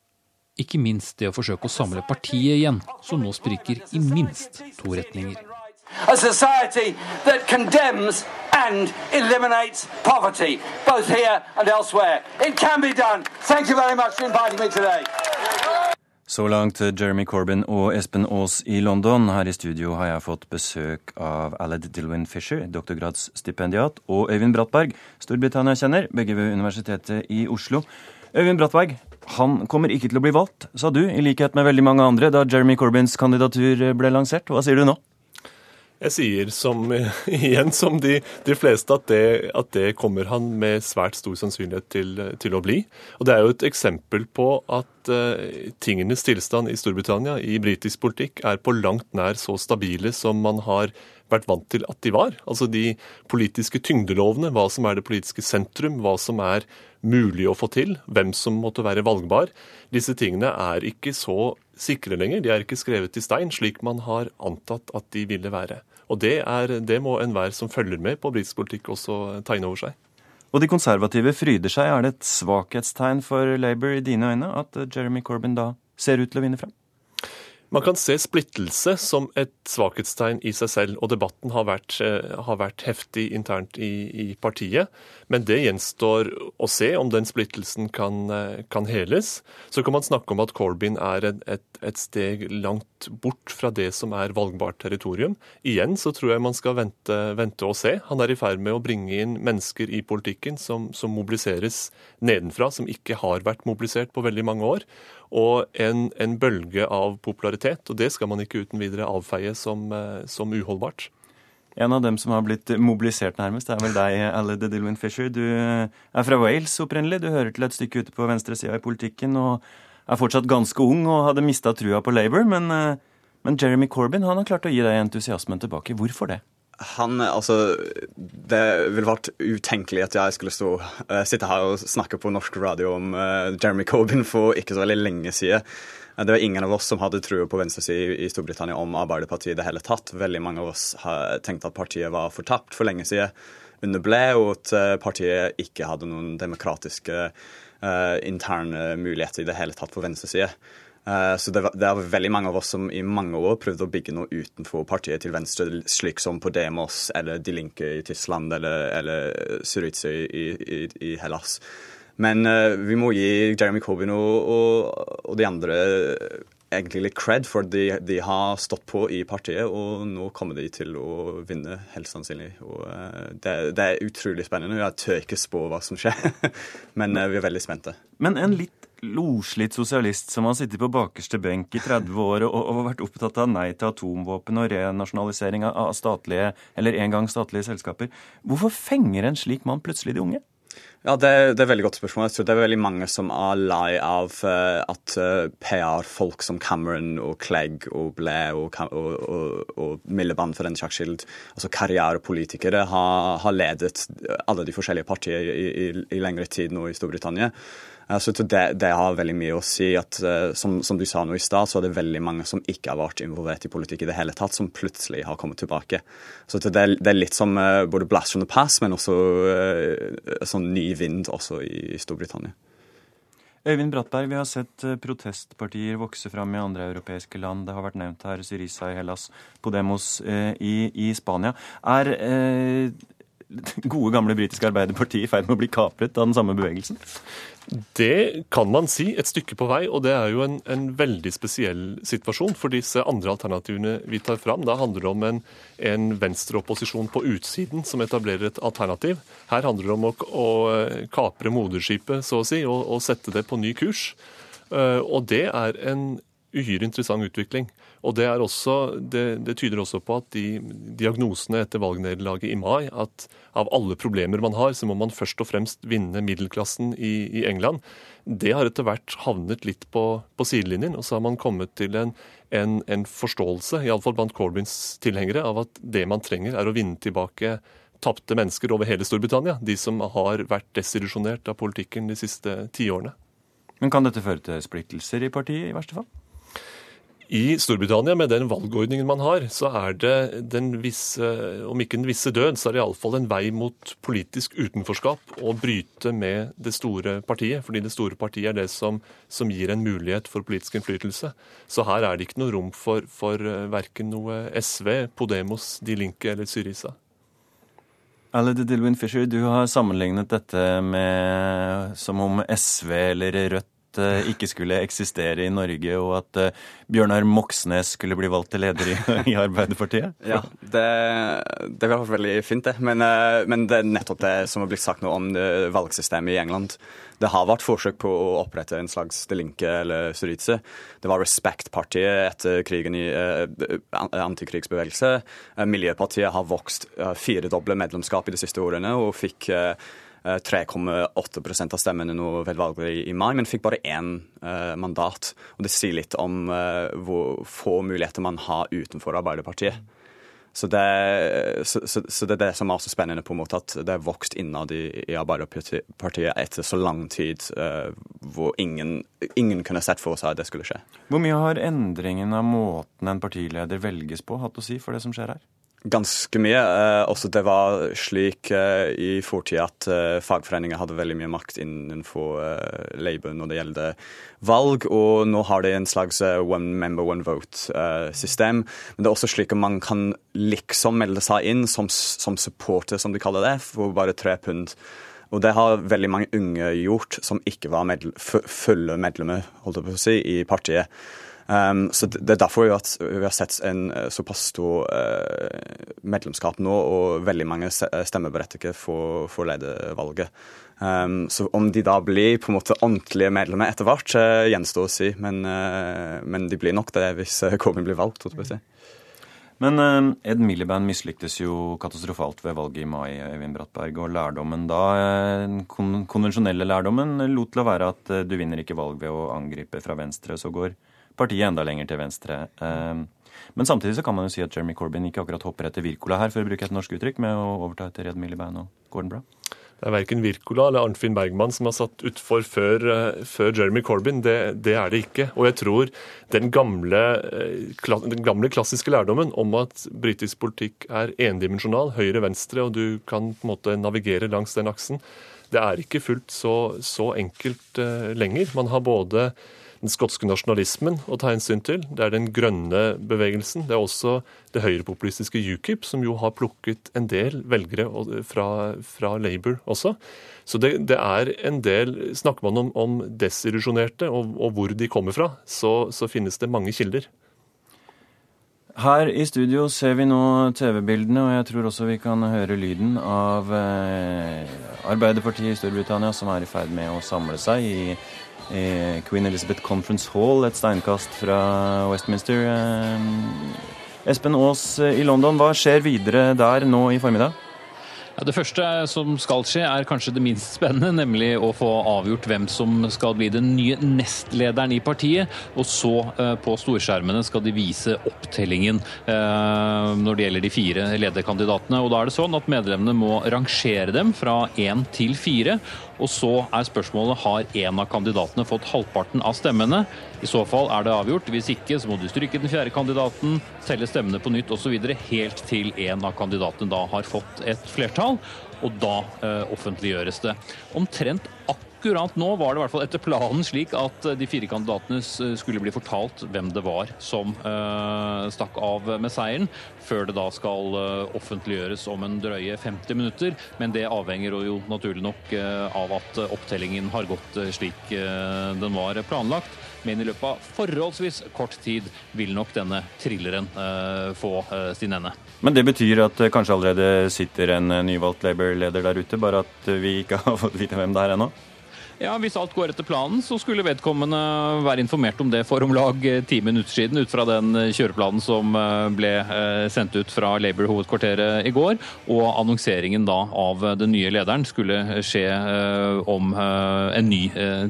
Ikke minst det å forsøke å samle partiet igjen, som nå spriker i minst to retninger. A society that condemns and eliminates poverty, both here and elsewhere. It can be done. Thank you very much for inviting me today. Så langt Jeremy Corbyn og Espen Aas i London. Her i studio har jeg fått besøk av Aled Dilwin Fisher, doktorgradsstipendiat, og Øyvind Brattberg, Storbritannia-kjenner, begge ved Universitetet i Oslo. Øyvind Brattberg, han kommer ikke til å bli valgt, sa du, i likhet med veldig mange andre, da Jeremy Corbyns kandidatur ble lansert. Hva sier du nå? Jeg sier som, igjen som de, de fleste at det, at det, kommer han med svært stor sannsynlighet til, til, å bli. Og Det er jo et eksempel på at uh, tingenes tilstand i Storbritannia, i britisk politikk, er på langt nær så stabile som man har vært vant til at de var. Altså de politiske tyngdelovene, hva som er det politiske sentrum, hva som er mulig å få til, hvem som måtte være valgbar. Disse tingene er ikke så sikre lenger. De er ikke skrevet i stein, slik man har antatt at de ville være. Og det, er, det må enhver som følger med på britisk politikk også tegne over seg. Og de konservative fryder seg. Er det et svakhetstegn for Labour i dine øyne at Jeremy Corbyn da ser ut til å vinne frem? Man kan se splittelse som et svakhetstegn i seg selv, og debatten har vært, eh, har vært heftig internt i, i, partiet. Men det gjenstår å se om den splittelsen kan, eh, kan heles. Så kan man snakke om at Corbyn er et, et, et, steg langt bort fra det som er valgbart territorium. Igjen så tror jeg man skal vente, vente og se. Han er i ferd med å bringe inn mennesker i politikken som, som mobiliseres nedenfra, som ikke har vært mobilisert på veldig mange år og en, en, bølge av popularitet. Og det skal man ikke uten videre avfeie som, eh, som, uholdbart. En av dem som har blitt mobilisert nærmest, er vel deg, Alle de Dillwyn Fisher. Du er fra Wales opprinnelig. Du hører til et stykke ute på venstresida i politikken og er fortsatt ganske ung og hadde mista trua på Labour. Men, eh, men Jeremy Corbyn han har klart å gi deg entusiasmen tilbake. Hvorfor det? Han, altså, Det ville vært utenkelig at jeg skulle stå, uh, sitte her og snakke på norsk radio om uh, Jeremy Corbyn for ikke så veldig lenge siden. Uh, det var ingen av oss som hadde trua på venstresiden i Storbritannia om Arbeiderpartiet i det hele tatt. Veldig mange av oss har tenkt at partiet var fortapt for lenge siden under ble, og at partiet ikke hadde noen demokratiske interne muligheter i det hele tatt på venstresiden. Eh, så det, er veldig mange av oss som i mange år prøvde å bygge noe utenfor partiet til venstre, slik som på Demos eller De Linke i Tyskland eller, eller Syriza i, i, i, Hellas. Men uh, vi må gi Jeremy Corbyn og, og, og, de andre egentlig litt cred for de, de, har stått på i partiet, og nå kommer de til å vinne, helt sannsynlig. Og, uh, det, det, er utrolig spennende. Jeg tør ikke spå hva som skjer, men uh, vi er veldig spente. Men en litt loslitt sosialist som har sittet på bakerste benk i 30 år og, og, vært opptatt av nei til atomvåpen og renasjonalisering av statlige, eller en gang statlige selskaper. Hvorfor fenger en slik mann plutselig de unge? Ja, det, det, er et veldig godt spørsmål. Jeg tror det er veldig mange som er lei av uh, at eh, PR-folk som Cameron og Clegg og Blair og, og, og, og Milleband, for den saks skyld, altså karrierepolitikere, har, har, ledet alle de forskjellige partier i, i, i lengre tid nå i Storbritannia. Så det, det, har veldig mye å si. at eh, som, som du sa nå i stad, så er det veldig mange som ikke har vært involvert i politikk i det hele tatt, som plutselig har kommet tilbake. Så det, det er litt som uh, både blast from the past, men også uh, sånn ny vind også i Storbritannia. Øyvind Brattberg, vi har sett protestpartier vokse fram i andre europeiske land. Det har vært nevnt her Syriza i Hellas, Podemos eh, i, i, Spania. Er eh, gode, gamle britiske Arbeiderpartiet i ferd med å bli kapret av den samme bevegelsen? Det kan man si et stykke på vei, og det er jo en, en, veldig spesiell situasjon. For disse andre alternativene vi tar fram, da handler det om en, en venstreopposisjon på utsiden som etablerer et alternativ. Her handler det om å, å kapre moderskipet, så å si, og, og sette det på ny kurs. Uh, og det er en uhyre interessant utvikling. Og det, også, det, det, tyder også på at de diagnosene etter valgnederlaget i mai, at av alle problemer man har, så må man først og fremst vinne middelklassen i, i England, det har etter hvert havnet litt på, på, sidelinjen. Og så har man kommet til en, en, en forståelse, iallfall blant Corbyns tilhengere, av at det man trenger, er å vinne tilbake tapte mennesker over hele Storbritannia. De som har vært desillusjonert av politikken de siste tiårene. Men kan dette føre til splittelser i partiet, i verste fall? I Storbritannia, med den valgordningen man har, så er det den visse, om ikke den visse død, så er det iallfall en vei mot politisk utenforskap å bryte med det store partiet. Fordi det store partiet er det som, som gir en mulighet for politisk innflytelse. Så her er det ikke noe rom for, for eh, verken noe SV, Podemos, De Linke eller Syriza. Aled Dilwin Fisher, du har sammenlignet dette med som om SV eller Rødt ikke skulle eksistere i Norge, og at uh, Bjørnar Moxnes skulle bli valgt til leder i, i Arbeiderpartiet? Ja, det, det var veldig fint, det. Men, uh, men, det er nettopp det som har blitt sagt nå om valgsystemet i England. Det har vært forsøk på å opprette en slags Delinke eller Syriza. Det var Respect-partiet etter krigen i antikrigsbevegelse. Miljøpartiet har vokst firedoble medlemskap i de siste årene og fikk 3,8 eh, av stemmene nå ved valget i mai, men fikk bare én eh, mandat. Og Det sier litt om eh, hvor få muligheter man har utenfor Arbeiderpartiet. Så det, så, så, så det, er det som er så spennende, på en måte, at det er vokst innad i, i Arbeiderpartiet etter så lang tid uh, hvor ingen, ingen, kunne sett for seg at det skulle skje. Hvor mye har endringen av måten en partileder velges på hatt å si for det som skjer her? Ganske mye. Eh, også det var slik eh, i fortid at eh, fagforeninger hadde veldig mye makt innenfor eh, Labour når det gjelder valg, og nå har de en slags one member, one vote-system. Men det er også slik at man kan liksom melde seg inn som, som supporter, som de kaller det, for bare tre pund. Og det har veldig mange unge gjort som ikke var medle fulle medlemmer holdt jeg på å si, i partiet. Um, så Det er derfor vi har, vi har sett en uh, såpass stor uh, medlemskap nå, og veldig mange eh, stemmeberettigede for, for ledervalget. Um, så om de da blir på en måte ordentlige medlemmer etter hvert, uh, gjenstår å si. Men, men, de blir nok det hvis Kåben blir valgt. tror jeg. Men Ed Miliband mislyktes jo katastrofalt ved valget i mai, Øyvind Brattberg. Og lærdommen da, den konvensjonelle lærdommen, lot til å være at du vinner ikke valg ved å angripe fra venstre. Så går partiet enda lenger til venstre. Ehm, men samtidig så kan man jo si at Jeremy Corbyn ikke akkurat hopper etter Wirkola her, for å bruke et norsk uttrykk, med å overta etter Red Miliband. og Gordon bra? Det er verken Wirkola eller Arnfinn Bergman som har satt utfor før, eh, før Jeremy Corbyn. Det, det, er det ikke. Og jeg tror den gamle, eh, den gamle klassiske lærdommen om at britisk politikk er endimensjonal, høyre-venstre, og du kan på en måte navigere langs den aksen, det er ikke fullt så, så enkelt uh, lenger. Man har både den skotske nasjonalismen å ta hensyn til. Det er den grønne bevegelsen. Det er også det høyrepopulistiske UKIP, som jo har plukket en del velgere fra, fra Labour også. Så det, det, er en del Snakker man om, om desillusjonerte og, og, hvor de kommer fra, så, så finnes det mange kilder. Her i studio ser vi nå TV-bildene, og jeg tror også vi kan høre lyden av eh, Arbeiderpartiet i Storbritannia som er i ferd med å samle seg i i Queen Elizabeth Conference Hall, et steinkast fra Westminster. Espen Aas eh, i London, hva skjer videre der nå i formiddag? Ja, det første som skal skje, er kanskje det minst spennende, nemlig å få avgjort hvem som skal bli den nye nestlederen i partiet. Og så eh, på storskjermene skal de vise opptellingen eh, når det gjelder de fire lederkandidatene. Og da er det sånn at medlemmene må rangere dem fra én til fire. Og så er spørsmålet har en av kandidatene fått halvparten av stemmene. I så fall er det avgjort. Hvis ikke så må du stryke den fjerde kandidaten, telle stemmene på nytt osv. helt til en av kandidatene da har fått et flertall. Og da eh, offentliggjøres det. Omtrent akkurat akkurat nå var det i hvert fall etter planen slik at de fire kandidatene skulle bli fortalt hvem det var som uh, stakk av med seieren, før det da skal uh, offentliggjøres om en drøye 50 minutter. Men det avhenger jo naturlig nok uh, av at opptellingen har gått slik den var planlagt. Men i løpet av forholdsvis kort tid vil nok denne thrilleren få sin ende. Men det betyr at kanskje allerede sitter en nyvalgt Labour-leder der ute, bare at vi ikke har fått vite hvem det er ennå? Ja, Hvis alt går etter planen, så skulle vedkommende være informert om det for om lag eh, ti minutter siden, ut fra den eh, kjøreplanen som eh, ble sendt ut fra Labour-hovedkvarteret i går. Og annonseringen da av den nye lederen skulle skje om en ny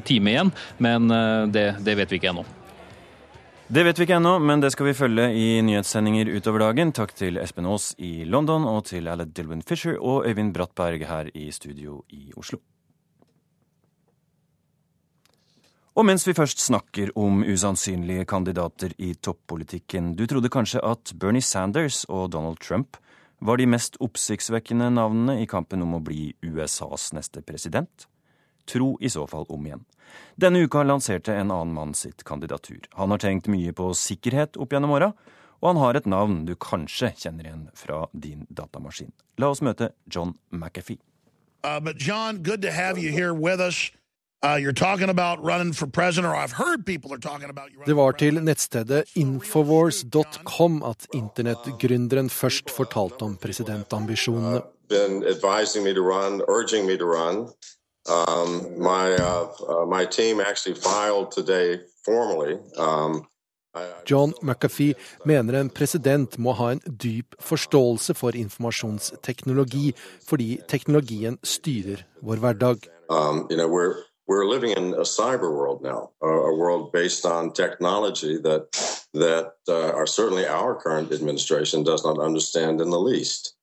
time igjen. Men det, det vet vi ikke ennå. Det vet vi ikke ennå, men det skal vi følge i nyhetssendinger utover dagen. Takk til Espen Aas i London og til Aled Dilwin Fisher og Øyvind Brattberg her i studio i Oslo. Og mens vi først snakker om usannsynlige kandidater i toppolitikken, du trodde kanskje at Bernie Sanders og Donald Trump var de mest oppsiktsvekkende navnene i kampen om å bli USAs neste president? Tro i så fall om igjen. Denne uka lanserte en annen mann sitt kandidatur. Han har tenkt mye på sikkerhet opp gjennom åra, og han har et navn du kanskje kjenner igjen fra din datamaskin. La oss møte John McAfee. Uh, John, good to have you here with us. Uh, you're talking about running for president, or I've heard people are talking about you Det var til nettstedet infowars.com at internettgründeren først fortalte om presidentambisjonene. run, run. Um, my uh, uh, my formally. Um, John McAfee mener en president må ha en dyp forståelse for informasjonsteknologi, fordi teknologien styrer vår hverdag. um, you know, we're living in a cyber world now, a, a world based on technology that that uh, are certainly our current administration does not understand in the least.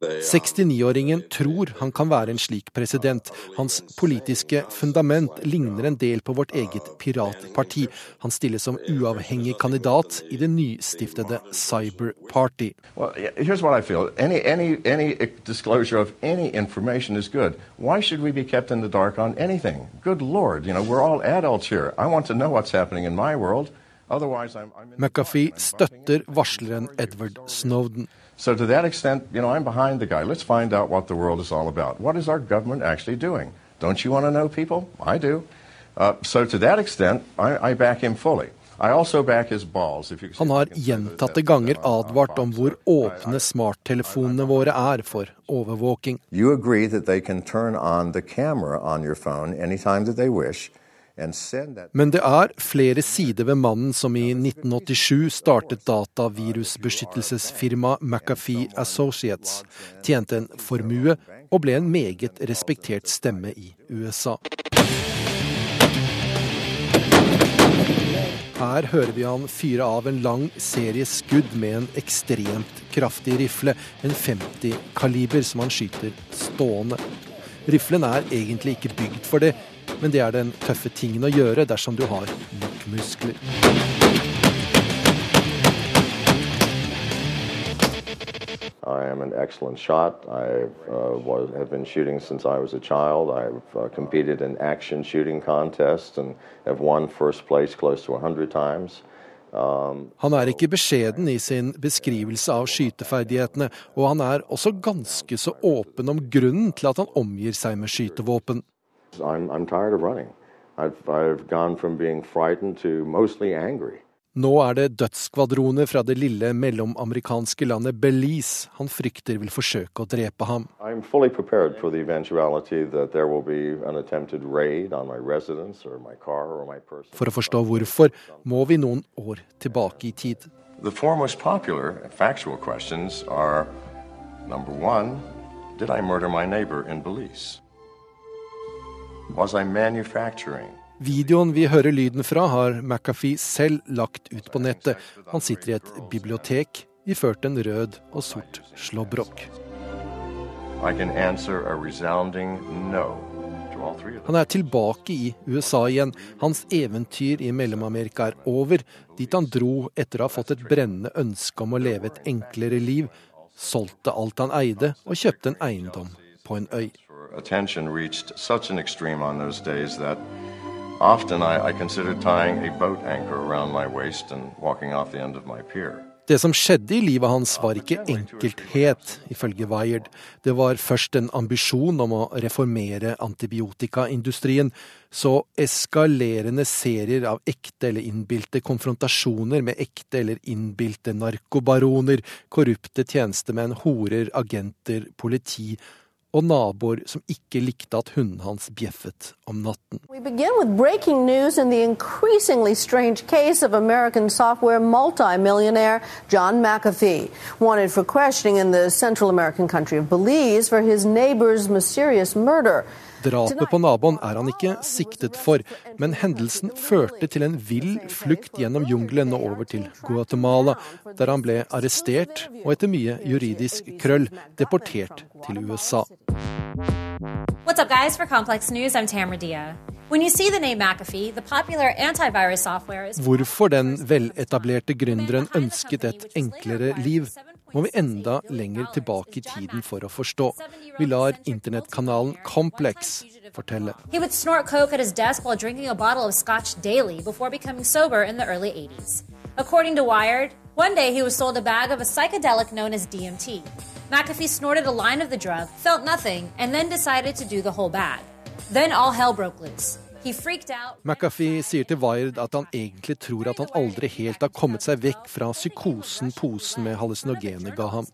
They, uh, 69-åringen tror han kan være en slik president. Hans politiske fundament ligner en del på vårt eget piratparti. Han stiller som uavhengig kandidat i det nystiftede Cyber Party. Well, yeah, here's what I feel. Any, any, any disclosure of any information is good. Why should we be kept in the dark on anything? Good Lord, you know, we're all adults here. I want to know what's happening in my world. Otherwise, I'm, I'm in McAfee støtter varsleren Edward Snowden. So to that extent, you know, I'm behind the guy. Let's find out what the world is all about. What is our government actually doing? Don't you want to know, people? I do. Uh, so to that extent, I, I back him fully. I also back his balls. If you Han har gjentatte ganger advart om hvor åpne smarttelefonene våre er for overvåking. You agree that they can turn on the camera on your phone anytime that they wish Men det er flere sider ved mannen som i 1987 startet datavirusbeskyttelsesfirmaet McAfee Associates, tjente en formue og ble en meget respektert stemme i USA. Her hører vi han fyre av en lang serie skudd med en ekstremt kraftig rifle, en 50 kaliber som han skyter stående. Riflen er egentlig ikke bygd for det, men det er den tøffe tingen å gjøre dersom du har nok muskler. I am an excellent shot. I uh, was, have been shooting since I was a child. I've uh, competed in action shooting contests and have won first place close to 100 times. Um, Han er ikke beskjeden i sin beskrivelse av skyteferdighetene, og han er også ganske så åpen om grunnen til at han omgir seg med skytevåpen. I'm, I'm tired of running. I've, I've gone from being frightened to mostly angry. Nå er det dødsskvadroner fra det lille mellomamerikanske landet Belize han frykter vil forsøke å drepe ham. I'm fully prepared for the eventuality that there will be an attempted raid on my residence or my car or my person. For å forstå hvorfor må vi noen år tilbake i tid. The four most popular factual questions are number one, did I murder my neighbor in Belize? Was I manufacturing? Videoen vi hører lyden fra, har McAfee selv lagt ut på nettet. Han sitter i et bibliotek iført en rød og sort slåbrok. Han er tilbake i USA igjen. Hans eventyr i Mellom-Amerika er over, dit han dro etter å ha fått et brennende ønske om å leve et enklere liv, solgte alt han eide og kjøpte en eiendom på en øy. Attention reached such an extreme on those days that often I, I considered tying a boat anchor around my waist and walking off the end of my pier. Det som skjedde i livet hans var ikke enkelthet, ifølge Wired. Det var først en ambisjon om å reformere antibiotikaindustrien, så eskalerende serier av ekte eller innbilte konfrontasjoner med ekte eller innbilte narkobaroner, korrupte tjenestemenn, horer, agenter, politi og naboer som ikke likte at hunden hans bjeffet om natten. We begin with breaking news in the increasingly strange case of American software multimillionaire John McAfee, wanted for questioning in the Central American country of Belize for his neighbor's mysterious murder. Drapet på naboen er han ikke siktet for, men hendelsen førte til en vill flukt gjennom jungelen og over til Guatemala, der han ble arrestert og etter mye juridisk krøll deportert til USA. What's up, guys? For Complex News, I'm Tamara Dia. Hvorfor den veletablerte gründeren ønsket et enklere liv, må vi enda lenger tilbake i tiden for å forstå. Vi lar internettkanalen Complex fortelle. He would snort coke at his desk while drinking a bottle of scotch daily before becoming sober in the early 80s. According to Wired, one day he was sold a bag of a psychedelic known as DMT. McAfee snorted a line of the drug, felt nothing, and then decided to do the whole bag. Then all hell broke loose. McAfee sier til Wired at han egentlig tror at han aldri helt har kommet seg vekk fra psykosen posen med hallusinogenet ga ham.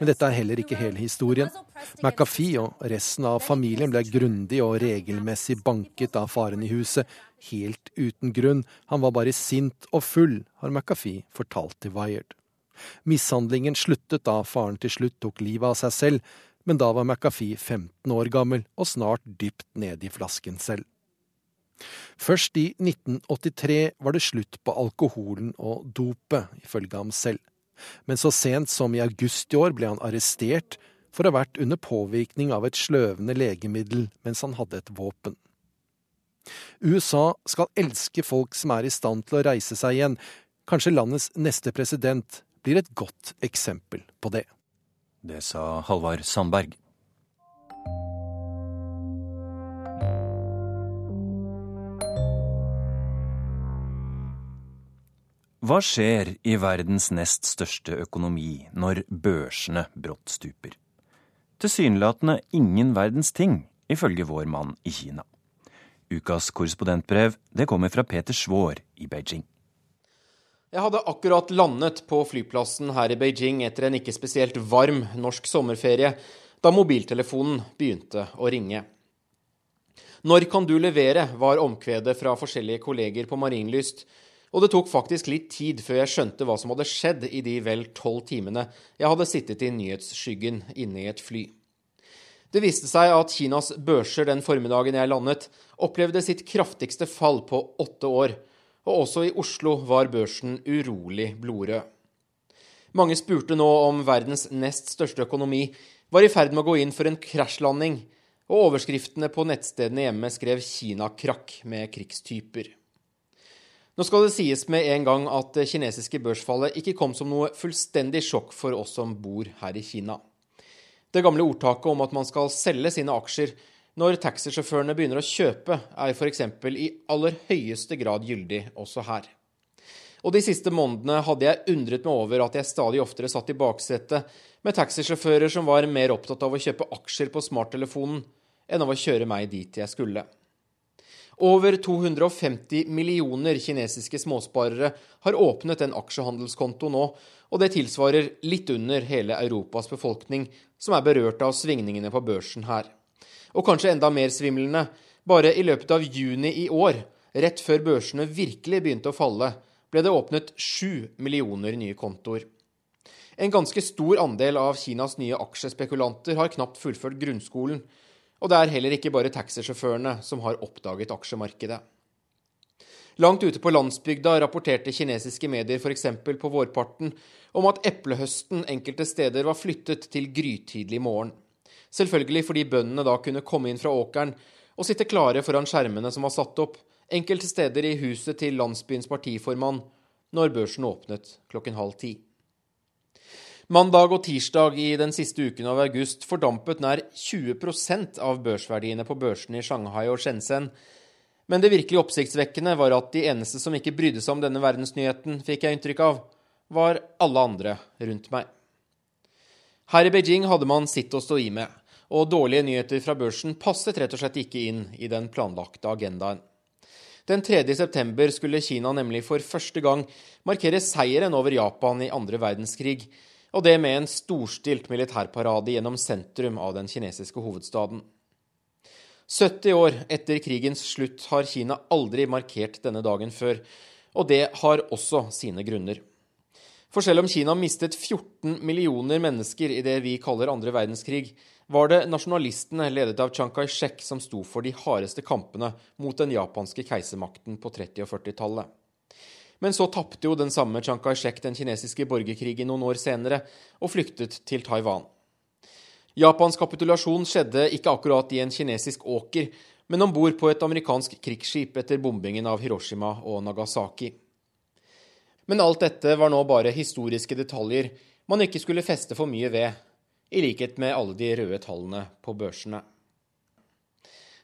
Men dette er heller ikke hele historien. McAfee og resten av familien ble grundig og regelmessig banket av faren i huset, helt uten grunn. Han var bare sint og full, har McAfee fortalt til Wired. Mishandlingen sluttet da faren til slutt tok livet av seg selv, men da var McAfee 15 år gammel og snart dypt nede i flasken selv. Først i 1983 var det slutt på alkoholen og dopet, ifølge ham selv. Men så sent som i august i år ble han arrestert for å ha vært under påvirkning av et sløvende legemiddel mens han hadde et våpen. USA skal elske folk som er i stand til å reise seg igjen. Kanskje landets neste president blir et godt eksempel på det. Det sa Halvard Sandberg. Hva skjer i verdens nest største økonomi når børsene brått stuper? Tilsynelatende ingen verdens ting, ifølge vår mann i Kina. Ukas korrespondentbrev det kommer fra Peter Svaar i Beijing. Jeg hadde akkurat landet på flyplassen her i Beijing etter en ikke spesielt varm norsk sommerferie, da mobiltelefonen begynte å ringe. Når kan du levere, var omkvedet fra forskjellige kolleger på Marienlyst. Og det tok faktisk litt tid før jeg skjønte hva som hadde skjedd i de vel tolv timene jeg hadde sittet i nyhetsskyggen inne i et fly. Det viste seg at Kinas børser den formiddagen jeg landet, opplevde sitt kraftigste fall på åtte år, og også i Oslo var børsen urolig blodrød. Mange spurte nå om verdens nest største økonomi var i ferd med å gå inn for en krasjlanding, og overskriftene på nettstedene hjemme skrev 'Kina-krakk' med krigstyper. Nå skal det sies med en gang at det kinesiske børsfallet ikke kom som noe fullstendig sjokk for oss som bor her i Kina. Det gamle ordtaket om at man skal selge sine aksjer når taxisjåførene begynner å kjøpe, er f.eks. i aller høyeste grad gyldig også her. Og de siste månedene hadde jeg undret meg over at jeg stadig oftere satt i baksetet med taxisjåfører som var mer opptatt av å kjøpe aksjer på smarttelefonen enn av å kjøre meg dit jeg skulle. Over 250 millioner kinesiske småsparere har åpnet en aksjehandelskonto nå, og det tilsvarer litt under hele Europas befolkning, som er berørt av svingningene på børsen her. Og kanskje enda mer svimlende, bare i løpet av juni i år, rett før børsene virkelig begynte å falle, ble det åpnet sju millioner nye kontoer. En ganske stor andel av Kinas nye aksjespekulanter har knapt fullført grunnskolen, og det er heller ikke bare taxisjåførene som har oppdaget aksjemarkedet. Langt ute på landsbygda rapporterte kinesiske medier f.eks. på vårparten om at eplehøsten enkelte steder var flyttet til grytidlig morgen. Selvfølgelig fordi bøndene da kunne komme inn fra åkeren og sitte klare foran skjermene som var satt opp, enkelte steder i huset til landsbyens partiformann, når børsen åpnet klokken halv ti. Mandag og tirsdag i den siste uken av august fordampet nær 20% av børsverdiene på børsene i Shanghai og Shenzhen. Men det virkelig oppsiktsvekkende var at de eneste som ikke brydde seg om denne verdensnyheten, fikk jeg inntrykk av, var alle andre rundt meg. Her i Beijing hadde man sitt å stå i med, og dårlige nyheter fra børsen passet rett og slett ikke inn i den planlagte agendaen. Den 3. september skulle Kina nemlig for første gang markere seieren over Japan i andre verdenskrig, og det med en storstilt militærparade gjennom sentrum av den kinesiske hovedstaden. 70 år etter krigens slutt har Kina aldri markert denne dagen før, og det har også sine grunner. For selv om Kina mistet 14 millioner mennesker i det vi kaller andre verdenskrig, var det nasjonalistene ledet av Chiang Kai-shek som sto for de hardeste kampene mot den japanske keisermakten på 30- og 40-tallet. Men så tapte jo den samme Chiang Kai-shek den kinesiske borgerkrigen noen år senere, og flyktet til Taiwan. Japans kapitulasjon skjedde ikke akkurat i en kinesisk åker, men om bord på et amerikansk krigsskip etter bombingen av Hiroshima og Nagasaki. Men alt dette var nå bare historiske detaljer man ikke skulle feste for mye ved, i likhet med alle de røde tallene på børsene.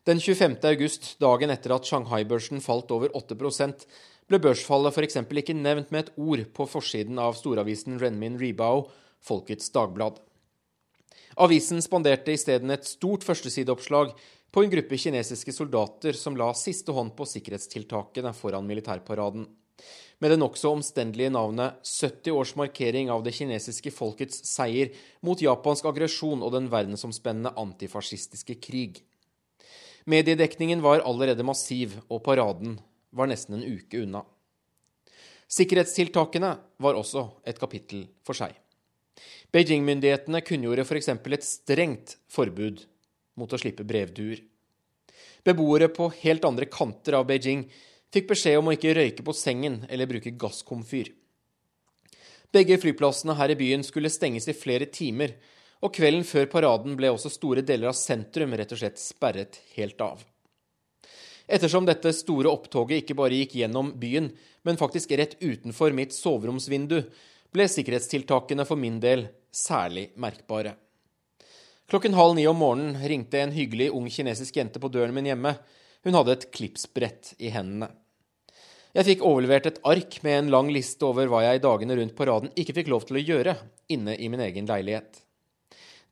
Den 25. august, dagen etter at Shanghai-børsen falt over 8% ble børsfallet f.eks. ikke nevnt med et ord på forsiden av storavisen Renmin Ribao, Folkets Dagblad. Avisen spanderte isteden et stort førstesideoppslag på en gruppe kinesiske soldater som la siste hånd på sikkerhetstiltakene foran militærparaden. Med det nokså omstendelige navnet 70 års markering av det kinesiske folkets seier mot japansk aggresjon og den verdensomspennende antifascistiske krig. Mediedekningen var allerede massiv, og paraden var nesten en uke unna. Sikkerhetstiltakene var også et kapittel for seg. Beijing-myndighetene kunngjorde f.eks. et strengt forbud mot å slippe brevduer. Beboere på helt andre kanter av Beijing fikk beskjed om å ikke røyke på sengen eller bruke gasskomfyr. Begge flyplassene her i byen skulle stenges i flere timer, og kvelden før paraden ble også store deler av sentrum rett og slett sperret helt av. Ettersom dette store opptoget ikke bare gikk gjennom byen, men faktisk rett utenfor mitt soveromsvindu, ble sikkerhetstiltakene for min del særlig merkbare. Klokken halv ni om morgenen ringte en hyggelig ung kinesisk jente på døren min hjemme. Hun hadde et klipsbrett i hendene. Jeg fikk overlevert et ark med en lang liste over hva jeg i dagene rundt på raden ikke fikk lov til å gjøre inne i min egen leilighet.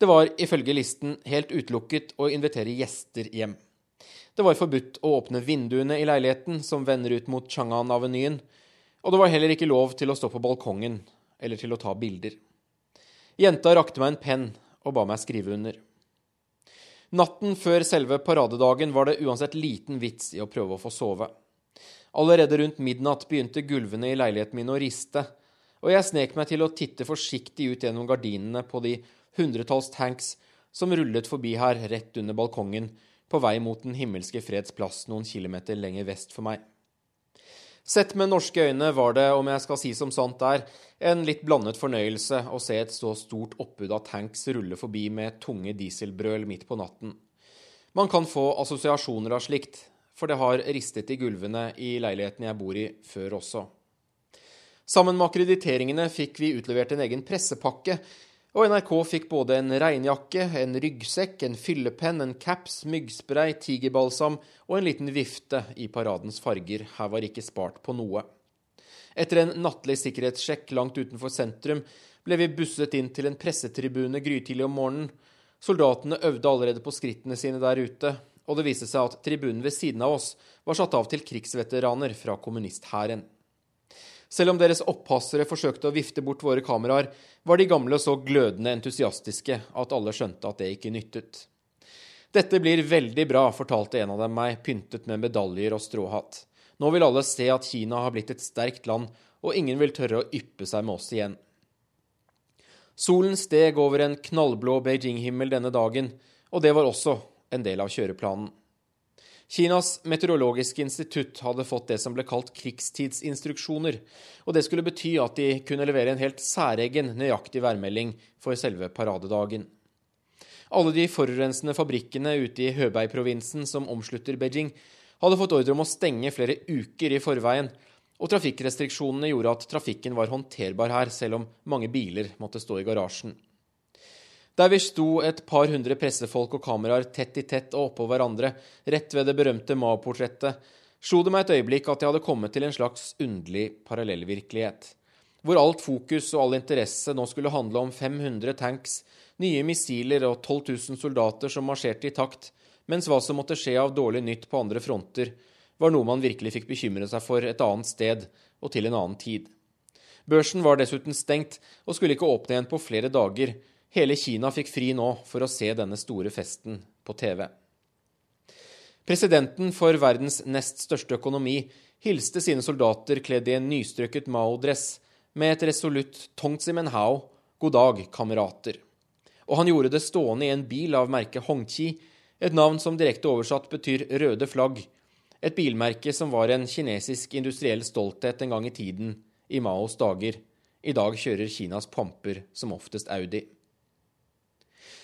Det var ifølge listen helt utelukket å invitere gjester hjem. Det var forbudt å åpne vinduene i leiligheten som vender ut mot Chang'an-avenyen, og det var heller ikke lov til å stå på balkongen eller til å ta bilder. Jenta rakte meg en penn og ba meg skrive under. Natten før selve paradedagen var det uansett liten vits i å prøve å få sove. Allerede rundt midnatt begynte gulvene i leiligheten min å riste, og jeg snek meg til å titte forsiktig ut gjennom gardinene på de hundretalls tanks som rullet forbi her rett under balkongen, på vei mot Den himmelske freds plass noen kilometer lenger vest for meg. Sett med norske øyne var det, om jeg skal si som sant er, en litt blandet fornøyelse å se et så stort oppbud av tanks rulle forbi med tunge dieselbrøl midt på natten. Man kan få assosiasjoner av slikt, for det har ristet i gulvene i leiligheten jeg bor i, før også. Sammen med akkrediteringene fikk vi utlevert en egen pressepakke og NRK fikk både en regnjakke, en ryggsekk, en fyllepenn, en caps, myggspray, tigerbalsam og en liten vifte i paradens farger. Her var ikke spart på noe. Etter en nattlig sikkerhetssjekk langt utenfor sentrum ble vi busset inn til en pressetribune grytidlig om morgenen. Soldatene øvde allerede på skrittene sine der ute, og det viste seg at tribunen ved siden av oss var satt av til krigsveteraner fra kommunisthæren. Selv om deres opphassere forsøkte å vifte bort våre kameraer, var de gamle så glødende entusiastiske at alle skjønte at det ikke nyttet. Dette blir veldig bra, fortalte en av dem meg, pyntet med medaljer og stråhatt. Nå vil alle se at Kina har blitt et sterkt land, og ingen vil tørre å yppe seg med oss igjen. Solen steg over en knallblå Beijing-himmel denne dagen, og det var også en del av kjøreplanen. Kinas meteorologiske institutt hadde fått det som ble kalt krigstidsinstruksjoner, og det skulle bety at de kunne levere en helt særegen, nøyaktig værmelding for selve paradedagen. Alle de forurensende fabrikkene ute i Høbei-provinsen som omslutter Beijing, hadde fått ordre om å stenge flere uker i forveien, og trafikkrestriksjonene gjorde at trafikken var håndterbar her, selv om mange biler måtte stå i garasjen. Der vi sto et par hundre pressefolk og kameraer tett i tett og oppå hverandre, rett ved det berømte Mao-portrettet, slo det meg et øyeblikk at jeg hadde kommet til en slags underlig parallellvirkelighet, hvor alt fokus og all interesse nå skulle handle om 500 tanks, nye missiler og 12 000 soldater som marsjerte i takt, mens hva som måtte skje av dårlig nytt på andre fronter, var noe man virkelig fikk bekymre seg for et annet sted og til en annen tid. Børsen var dessuten stengt og skulle ikke åpne igjen på flere dager, Hele Kina fikk fri nå for å se denne store festen på TV. Presidenten for verdens nest største økonomi hilste sine soldater kledd i en nystrøket Mao-dress med et resolutt Tongzi Menhao, god dag, kamerater. Og han gjorde det stående i en bil av merket Hongqi, et navn som direkte oversatt betyr røde flagg, et bilmerke som var en kinesisk industriell stolthet en gang i tiden, i Maos dager. I dag kjører Kinas pamper som oftest Audi.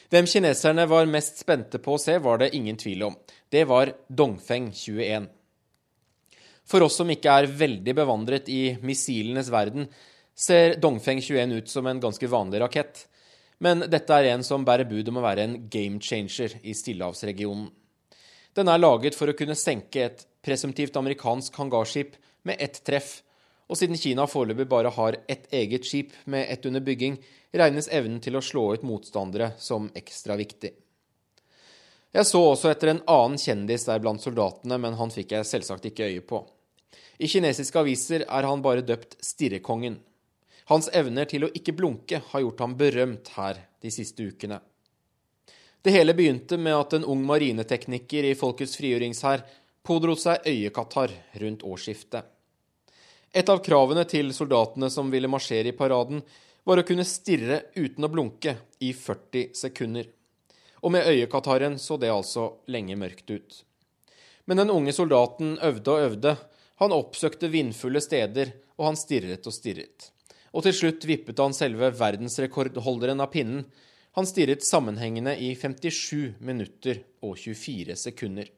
Hvem kineserne var mest spente på å se, var det ingen tvil om. Det var Dongfeng 21. For oss som ikke er veldig bevandret i missilenes verden, ser Dongfeng 21 ut som en ganske vanlig rakett. Men dette er en som bærer bud om å være en game changer i stillehavsregionen. Den er laget for å kunne senke et presumptivt amerikansk hangarskip med ett treff, og siden Kina foreløpig bare har ett eget skip med ett under bygging, regnes evnen til å slå ut motstandere som ekstra viktig. Jeg så også etter en annen kjendis der blant soldatene, men han fikk jeg selvsagt ikke øye på. I kinesiske aviser er han bare døpt Stirrekongen. Hans evner til å ikke blunke har gjort ham berømt her de siste ukene. Det hele begynte med at en ung marinetekniker i Folkets frigjøringshær pådro seg øyekatarr rundt årsskiftet. Et av kravene til soldatene som ville marsjere i paraden, var å kunne stirre uten å blunke i 40 sekunder. Og med øyekataren så det altså lenge mørkt ut. Men den unge soldaten øvde og øvde. Han oppsøkte vindfulle steder, og han stirret og stirret. Og til slutt vippet han selve verdensrekordholderen av pinnen. Han stirret sammenhengende i 57 minutter og 24 sekunder.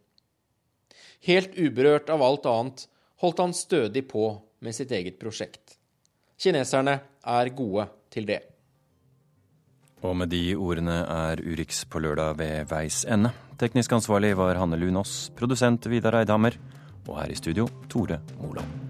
Helt uberørt av alt annet holdt han stødig på med sitt eget prosjekt. Kineserne er gode til det. Og med de ordene er Urix på lørdag ved veis ende. Teknisk ansvarlig var Hanne Lunås, produsent Vidar Eidhammer, og her i studio Tore Moland.